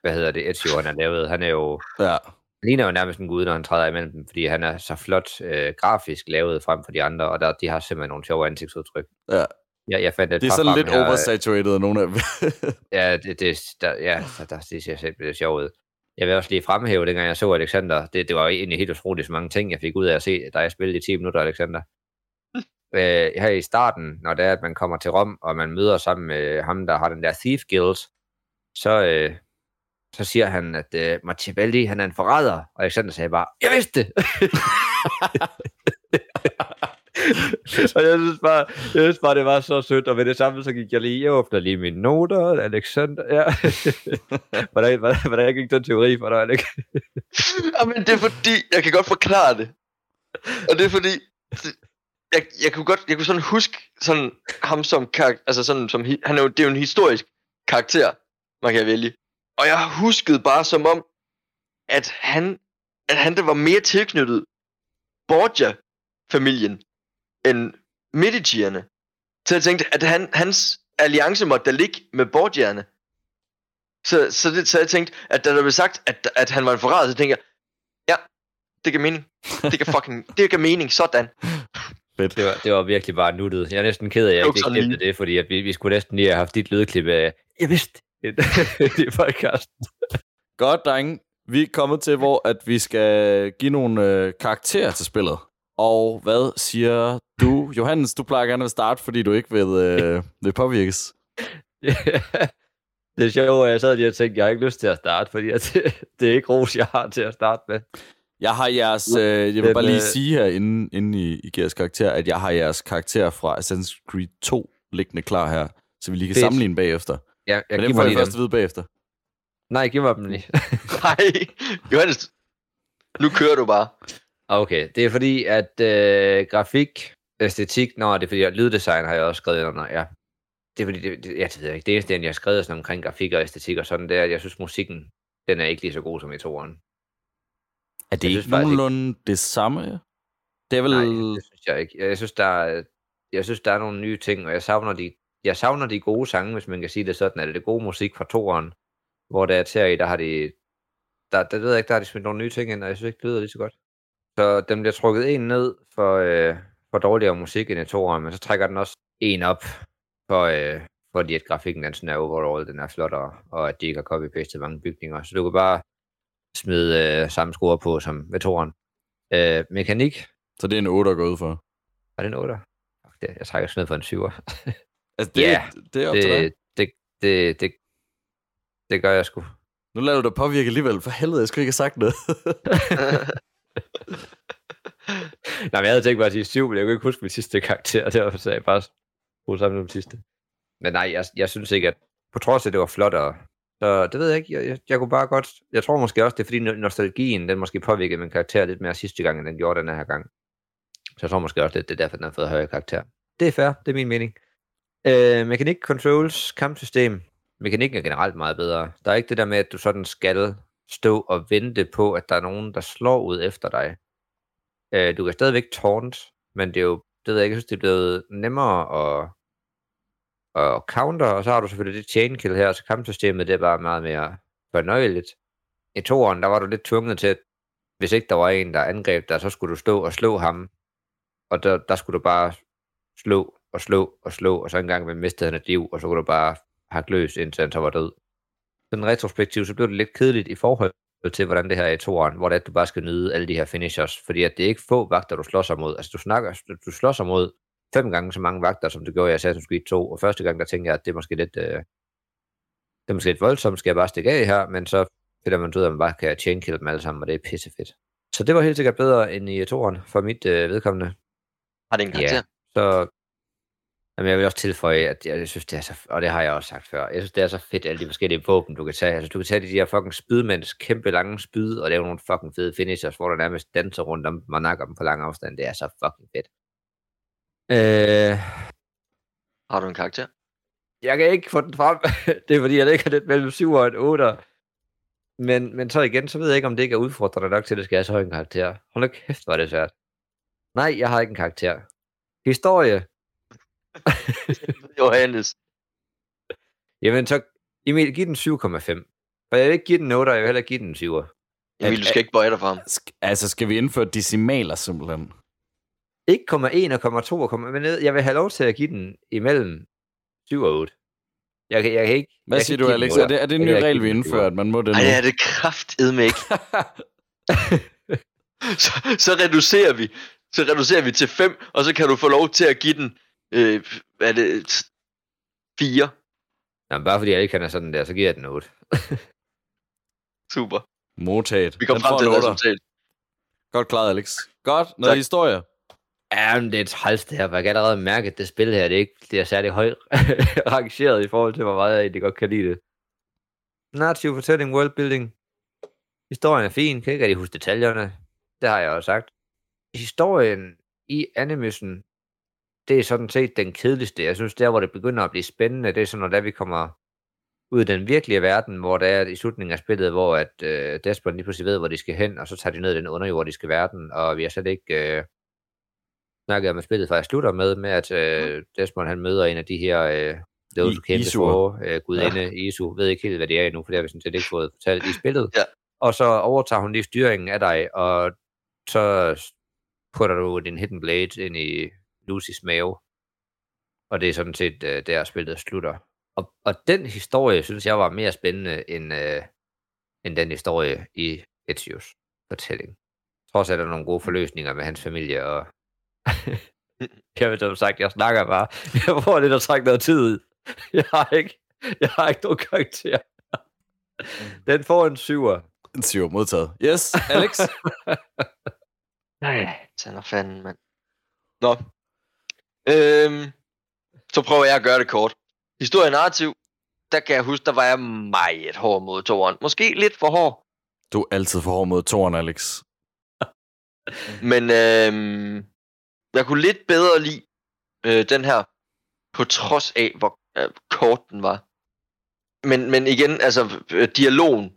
hvad hedder det, Ezio han er lavet. Han er jo, Ja, ligner jo nærmest en gud, når han træder imellem dem, fordi han er så flot øh, grafisk lavet frem for de andre, og der, de har simpelthen nogle sjove ansigtsudtryk. ja. Jeg, jeg fandt et Det er sådan lidt her, øh, oversaturated nogle af. Ja, det, det, der, ja, der, der, det ser simpelthen sjovt ud. Jeg vil også lige fremhæve, dengang jeg så Alexander, det, det var egentlig helt utroligt så mange ting, jeg fik ud af at se, da jeg spillede i 10 minutter, Alexander. øh, her i starten, når det er, at man kommer til Rom, og man møder sammen med ham, der har den der Thief Guild, så, øh, så siger han, at øh, Machiavelli, han er en forræder, og Alexander sagde bare, jeg vidste det! og jeg synes, bare, jeg synes bare, det var så sødt, og med det samme, så gik jeg lige, jeg åbner lige mine noter, Alexander, ja. hvordan, hvordan, hvordan gik den teori for dig, Alex? Jamen, det er fordi, jeg kan godt forklare det. Og det er fordi, det- jeg, jeg kunne godt, jeg kunne sådan huske sådan ham som karakter, altså sådan som, han er jo, det er jo en historisk karakter, man kan vælge. Og jeg huskede bare som om, at han, at han der var mere tilknyttet Borgia-familien end Medicierne. Så jeg tænkte, at han, hans alliance måtte da ligge med Borgierne. Så, så, det, så jeg tænkte, at da der blev sagt, at, at han var en forræder, så tænkte jeg, ja, det giver mening. Det giver fucking, det giver mening, sådan. Fedt. Det var, det var virkelig bare nuttet. Jeg er næsten ked af, at jeg ikke glemte det, fordi at vi, vi skulle næsten lige have haft dit lydklip af, jeg vidste det, i podcasten. Godt, drenge. Vi er kommet til, hvor at vi skal give nogle øh, karakterer til spillet. Og hvad siger du? Johannes, du plejer gerne at starte, fordi du ikke vil, øh, vil påvirkes. det er sjovt, at jeg sad lige og tænkte, jeg har ikke lyst til at starte, fordi at det, det er ikke ros, jeg har til at starte med. Jeg har jeres, øh, jeg vil bare lige øh, sige her, inden, inden I, I giver jeres karakter, at jeg har jeres karakter fra Assassin's Creed 2 liggende klar her, så vi lige kan Fedt. sammenligne bagefter. Jeg, jeg Men giver dem får lige først at vide bagefter. Nej, giv mig dem lige. Nej, Johannes, nu kører du bare. Okay, det er fordi, at øh, grafik, æstetik, når det er fordi, at lyddesign har jeg også skrevet under, ja. Det er fordi, det, det, jeg ved ikke, det eneste, jeg har skrevet sådan omkring grafik og æstetik og sådan, det er, at jeg synes, musikken, den er ikke lige så god som i toeren. Er det Jeg ikke synes faktisk ikke- nogenlunde det samme? Det er vel... Nej, det synes jeg ikke. Jeg synes, der er, jeg synes, der er nogle nye ting, og jeg savner de, jeg savner de gode sange, hvis man kan sige det sådan, eller det gode musik fra toeren, hvor der er til i, der har de, der, der ved jeg ikke, der har de smidt nogle nye ting ind, og jeg synes ikke, det lyder lige så godt. Så den bliver trukket en ned for, øh, for dårligere musik end i toeren, men så trækker den også en op for, øh, fordi at grafikken den sådan er overall, den er flottere, og at de ikke har copy-pastet mange bygninger. Så du kan bare smide øh, samme score på som ved toeren. Øh, mekanik, Så det er en 8 at gå ud for. var det en 8? Fuck det, jeg trækker sådan for en 7'er. Altså, det, Ja, det er op til dig. det, det, det, det, det gør jeg sgu. Nu lader du dig påvirke alligevel. For helvede, jeg skulle ikke have sagt noget. Nej, men jeg havde tænkt mig at sige 7, men jeg kunne ikke huske min sidste karakter, og derfor sagde jeg bare bruge sammen med sidste. Men nej, jeg, jeg synes ikke, at på trods af, at det var flottere, så det ved jeg ikke, jeg, jeg, jeg kunne bare godt, jeg tror måske også, det er fordi no- nostalgien, den måske påvirkede min karakter lidt mere sidste gang, end den gjorde den her gang. Så jeg tror måske også, det, det er derfor, den har fået højere karakter. Det er fair, det er min mening. Øh, mekanik, controls, kampsystem. Mekanikken er generelt meget bedre. Der er ikke det der med, at du sådan skal stå og vente på, at der er nogen, der slår ud efter dig. Øh, du kan stadigvæk taunt, men det er jo, det ved jeg ikke, jeg synes, det er blevet nemmere at, at counter, og så har du selvfølgelig det chain kill her, så kampsystemet det er bare meget mere fornøjeligt. I toeren, der var du lidt tvunget til, at hvis ikke der var en, der angreb dig, så skulle du stå og slå ham, og der, der skulle du bare slå og slå og slå, og så en gang med mistede han et liv, og så kunne du bare hakke løs, indtil han så var død. Sådan retrospektiv, så blev det lidt kedeligt i forhold til, hvordan det her er i toeren, hvor det er, at du bare skal nyde alle de her finishers, fordi at det er ikke få vagter, du slår sig mod. Altså, du, snakker, du slår sig mod fem gange så mange vagter, som du gjorde i Assassin's Creed 2, og første gang, der tænkte jeg, at det er måske lidt, øh, det er måske lidt voldsomt, skal jeg bare stikke af her, men så finder man ud af, at man bare kan chain kill dem alle sammen, og det er pissefedt. Så det var helt sikkert bedre end i toeren, for mit øh, vedkommende. Har det en karakter? Ja, så Jamen, jeg vil også tilføje, at jeg, synes, det er så, og det har jeg også sagt før, jeg synes, det er så fedt, alle de forskellige våben, du kan tage. Altså, du kan tage de her fucking spydmænds kæmpe lange spyd, og lave nogle fucking fede finishers, hvor der nærmest danser rundt om, man nakker dem på lang afstand. Det er så fucking fedt. Øh, Har du en karakter? jeg kan ikke få den frem. det er fordi, jeg ligger lidt mellem 7 og en 8. Men, men så igen, så ved jeg ikke, om det ikke er udfordrende nok til, at det skal have så høj en karakter. Hold nu kæft, hvor er det svært. Nej, jeg har ikke en karakter. Historie. Johannes. Jamen så, Emil, giv den 7,5. For jeg vil ikke give den 8, og jeg vil heller ikke give den 7. Emil, du skal ikke bøje dig for ham. Sk- altså, skal vi indføre decimaler simpelthen? Ikke 1,1 og 2, og komma- men jeg vil have lov til at give den imellem 7 og 8. Jeg kan, jeg kan ikke... Hvad jeg siger du, Alex? Er det, er det en ny Jeg regel, vi indfører, at man må det nu? Ej, det er det kraftedme ikke. så, så reducerer vi. Så reducerer vi til 5, og så kan du få lov til at give den, øh, hvad er det, 4. Jamen, bare fordi jeg ikke kan er sådan der, så giver jeg den 8. Super. Modtaget. Vi kom Den frem til et resultat. Godt klaret, Alex. Godt. Noget Tak. historie. Ja, men det er træls det her, for jeg kan allerede mærke, at det spil her, det er ikke det er særlig højt rangeret i forhold til, hvor meget jeg egentlig godt kan lide det. Narrativ fortælling, worldbuilding. Historien er fin, kan ikke rigtig huske detaljerne. Det har jeg også sagt. Historien i animusen, det er sådan set den kedeligste. Jeg synes, der hvor det begynder at blive spændende, det er sådan, når vi kommer ud i den virkelige verden, hvor der er i slutningen af spillet, hvor at øh, Desmond lige pludselig ved, hvor de skal hen, og så tager de ned i den underjordiske verden, og vi har slet ikke øh, snakket om, at spillet faktisk slutter med, med at øh, Desmond han møder en af de her øh, Those Who Came. Before, øh, gudinde ja. Isu, ved ikke helt, hvad det er endnu, for det har vi sådan set ikke fået fortalt i spillet. Ja. Og så overtager hun lige styringen af dig, og så putter du din Hidden Blade ind i Lucys mave. Og det er sådan set øh, der, spillet slutter. Og, og den historie, synes jeg, var mere spændende end, øh, end den historie i Ezio's fortælling. Trods er der nogle gode forløsninger med hans familie, og jeg ved som sagt, jeg snakker bare. Jeg får lidt at trække noget tid ud. Jeg har ikke, jeg har ikke nogen karakter. Den får en syver. En syver modtaget. Yes, Alex. Nej. Tænder fanden, mand. Nå. Øhm, så prøver jeg at gøre det kort. Historie narrativ, der kan jeg huske, der var jeg meget hård mod toeren. Måske lidt for hård, Du er altid for hård mod toren, Alex. men øhm, jeg kunne lidt bedre lide øh, den her, på trods af, hvor øh, kort den var. Men, men igen, altså, øh, dialogen,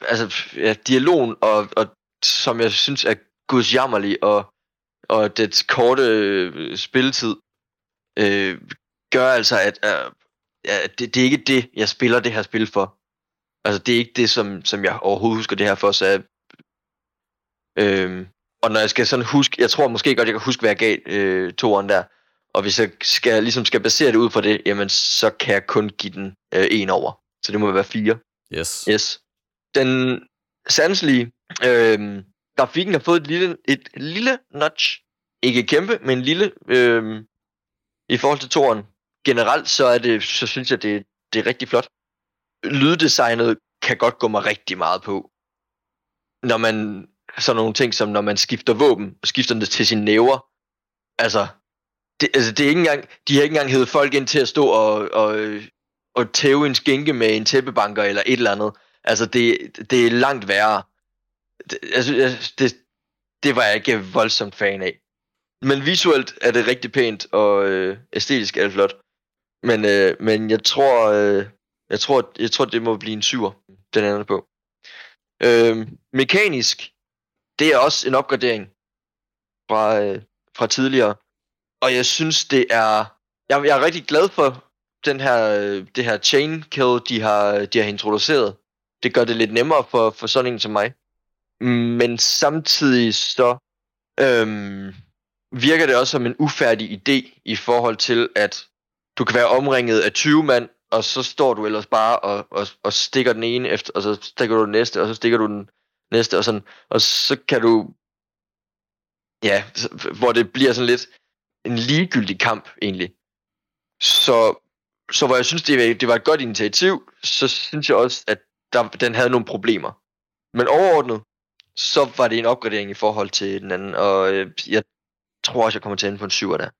altså, ja, dialogen, og, og som jeg synes er gudsjammerlig, og, og dets korte øh, spilletid, øh, gør altså, at øh, ja, det, det er ikke det, jeg spiller det her spil for. Altså, det er ikke det, som, som jeg overhovedet husker det her for, så jeg, øh, og når jeg skal sådan huske, jeg tror måske godt, jeg kan huske, hvad jeg gav øh, toeren der, og hvis jeg skal, ligesom skal basere det ud på det, jamen, så kan jeg kun give den øh, en over. Så det må være fire. Yes. Yes. Den sanselige øh, grafikken har fået et lille, et lille notch. Ikke kæmpe, men lille øh, i forhold til toren. Generelt så er det, så synes jeg, det, det er rigtig flot. Lyddesignet kan godt gå mig rigtig meget på. Når man, sådan nogle ting som når man skifter våben, og skifter det til sine næver. Altså, det, altså det er ikke engang, de har ikke engang hævet folk ind til at stå og, og, og tæve en skænke med en tæppebanker eller et eller andet. Altså, det, det er langt værre. Det, altså, det, det var jeg ikke voldsomt fan af. Men visuelt er det rigtig pænt, og øh, æstetisk er det flot. Men, øh, men jeg tror, øh, jeg tror, jeg tror, det må blive en syver, den anden på. Øh, mekanisk, det er også en opgradering fra, øh, fra tidligere. Og jeg synes, det er... Jeg, jeg er rigtig glad for den her, øh, det her chain kill, de har, de har introduceret. Det gør det lidt nemmere for, for sådan en som mig. Men samtidig så øhm, virker det også som en ufærdig idé i forhold til, at du kan være omringet af 20 mand, og så står du ellers bare og, og, og stikker den ene efter, og så stikker du den næste, og så stikker du den næste, og sådan, og så kan du, ja, hvor det bliver sådan lidt en ligegyldig kamp egentlig. Så, så hvor jeg synes, det var, det var et godt initiativ, så synes jeg også, at der, den havde nogle problemer. Men overordnet, så var det en opgradering i forhold til den anden, og øh, jeg tror også, jeg kommer til at ende på en 7'er der.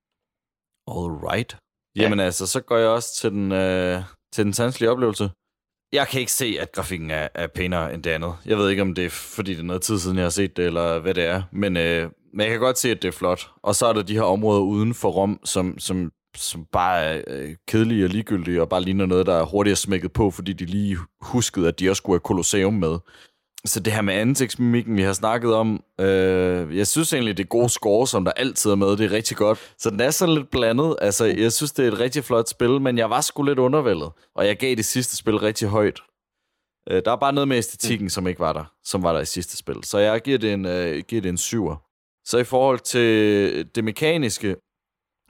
All right. Jamen altså, så går jeg også til den, øh, til den sanselige oplevelse. Jeg kan ikke se, at grafikken er, er pænere end det andet. Jeg ved ikke, om det er, fordi det er noget tid siden, jeg har set det, eller hvad det er. Men, øh, men jeg kan godt se, at det er flot. Og så er der de her områder uden for Rom, som, som, som bare er øh, kedelige og ligegyldige, og bare ligner noget, der er hurtigt smækket på, fordi de lige huskede, at de også skulle have Colosseum med. Så det her med ansigtsmimikken, vi har snakket om, øh, jeg synes egentlig, det er gode score, som der altid er med, det er rigtig godt. Så den er sådan lidt blandet. Altså, jeg synes, det er et rigtig flot spil, men jeg var sgu lidt undervældet. Og jeg gav det sidste spil rigtig højt. Øh, der er bare noget med æstetikken, mm. som ikke var der, som var der i sidste spil. Så jeg giver det en, øh, giver det en syver. Så i forhold til det mekaniske,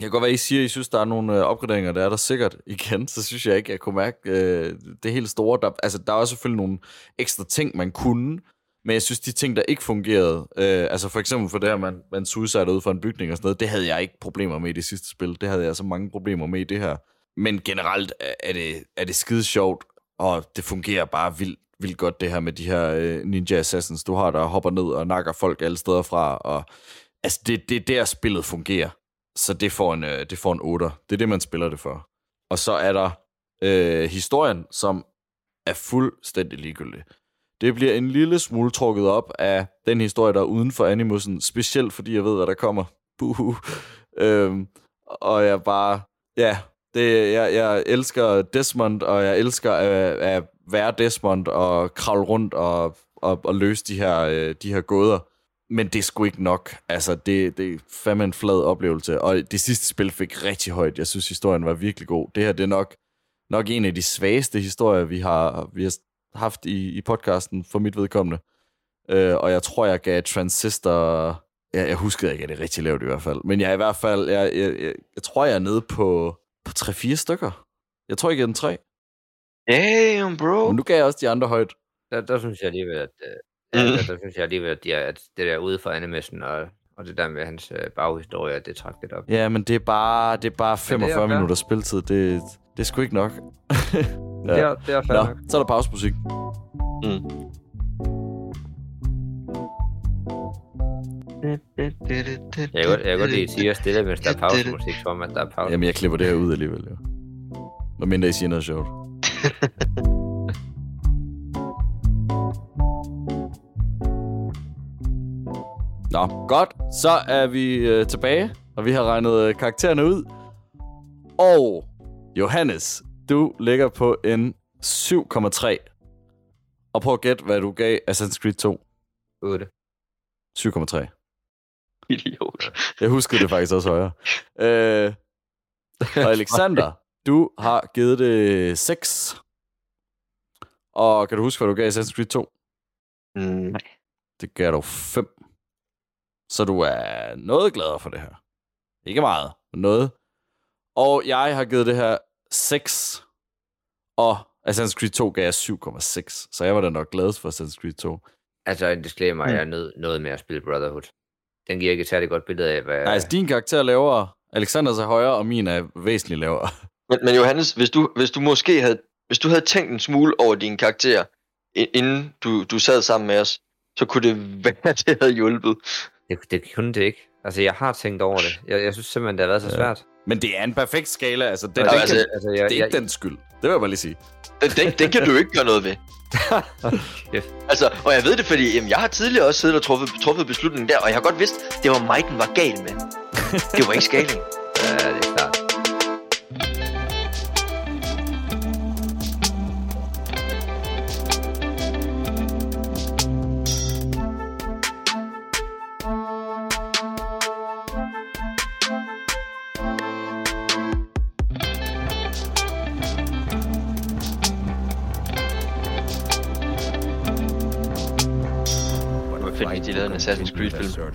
jeg kan godt være, I siger, at I synes, der er nogle øh, opgraderinger, der er der sikkert igen, så synes jeg ikke, jeg kunne mærke øh, det helt store. Der, altså, der er også selvfølgelig nogle ekstra ting, man kunne, men jeg synes, de ting, der ikke fungerede, øh, altså for eksempel for det her, man, man suicide ud fra en bygning og sådan noget, det havde jeg ikke problemer med i det sidste spil. Det havde jeg så mange problemer med i det her. Men generelt er det, er det skide sjovt, og det fungerer bare vildt, vildt godt, det her med de her øh, Ninja Assassins, du har, der hopper ned og nakker folk alle steder fra, og altså, det, det er der, spillet fungerer. Så det får, en, øh, det får en 8. Det er det, man spiller det for. Og så er der øh, historien, som er fuldstændig ligegyldig. Det bliver en lille smule trukket op af den historie, der er uden for Animusen, specielt fordi jeg ved, hvad der kommer. Buhu. Øhm, og jeg bare, ja, det, jeg, jeg elsker Desmond, og jeg elsker at, at være Desmond og kravle rundt og, og, og løse de her, øh, de her gåder men det er sgu ikke nok. Altså, det, det er fandme en flad oplevelse. Og det sidste spil fik rigtig højt. Jeg synes, historien var virkelig god. Det her, det er nok, nok en af de svageste historier, vi har, vi har haft i, i podcasten for mit vedkommende. Øh, og jeg tror, jeg gav Transistor... Jeg, jeg husker ikke, at det er rigtig lavt i hvert fald. Men jeg er i hvert fald... Jeg, jeg, jeg, jeg tror, jeg er nede på, på 3-4 stykker. Jeg tror, jeg giver den 3. Damn, bro. Men nu gav jeg også de andre højt. Der, der synes jeg alligevel, at, øh, Ja, mm. der, der synes jeg alligevel, at, de at det der ude for animation og, og det der med hans øh, baghistorie, det trak lidt op. Ja, men det er bare, det er bare 45 er minutter spiltid. Det, det er sgu ikke nok. ja. Det er, det er Nå, nok. så er der pausemusik. Mm. Jeg kan godt, jeg kan godt lide, at I siger stille, mens der er pausemusik, som at der er pause. Jamen, jeg klipper det her ud alligevel, jo. Hvad mindre I siger noget sjovt. Nå, godt. Så er vi øh, tilbage, og vi har regnet øh, karaktererne ud. Og Johannes, du ligger på en 7,3. Og prøv at gætte, hvad du gav Assassin's Creed 2. 8. 7,3. Idiot. Jeg husker det faktisk også højere. Øh, og Alexander, du har givet det 6. Og kan du huske, hvad du gav Assassin's Creed 2? Mm, nej. Det gav du 5. Så du er noget gladere for det her. Ikke meget, men noget. Og jeg har givet det her 6. Og Assassin's Creed 2 gav jeg 7,6. Så jeg var da nok gladest for Assassin's Creed 2. Altså, en disclaimer, mm. jeg er nød, noget med at spille Brotherhood. Den giver ikke et særligt godt billede af, hvad... Nej, altså din karakter er lavere, Alexanders er højere, og min er væsentligt lavere. Men, men Johannes, hvis du, hvis du måske havde, hvis du havde tænkt en smule over din karakter, inden du, du sad sammen med os, så kunne det være, at det havde hjulpet. Det, det kunne det ikke. Altså, jeg har tænkt over det. Jeg, jeg synes simpelthen, det har været så svært. Ja. Men det er en perfekt skala. Altså, det, Ja, det, altså, kan, altså, det jeg- er ikke jeg- den skyld. Det vil jeg bare lige sige. Det, det, det kan du ikke gøre noget ved. Kæft. Altså, og jeg ved det, fordi jamen, jeg har tidligere også siddet og truffet, truffet beslutningen der, og jeg har godt vidst, det var mig, den var gal med. Det var ikke. Ja, Assassin's Creed-film.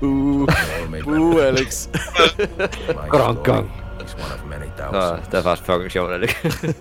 Buh, buh, Alex. Grong, grong. He's one of many Nå, thousands. det er faktisk fucking sjovt, ikke?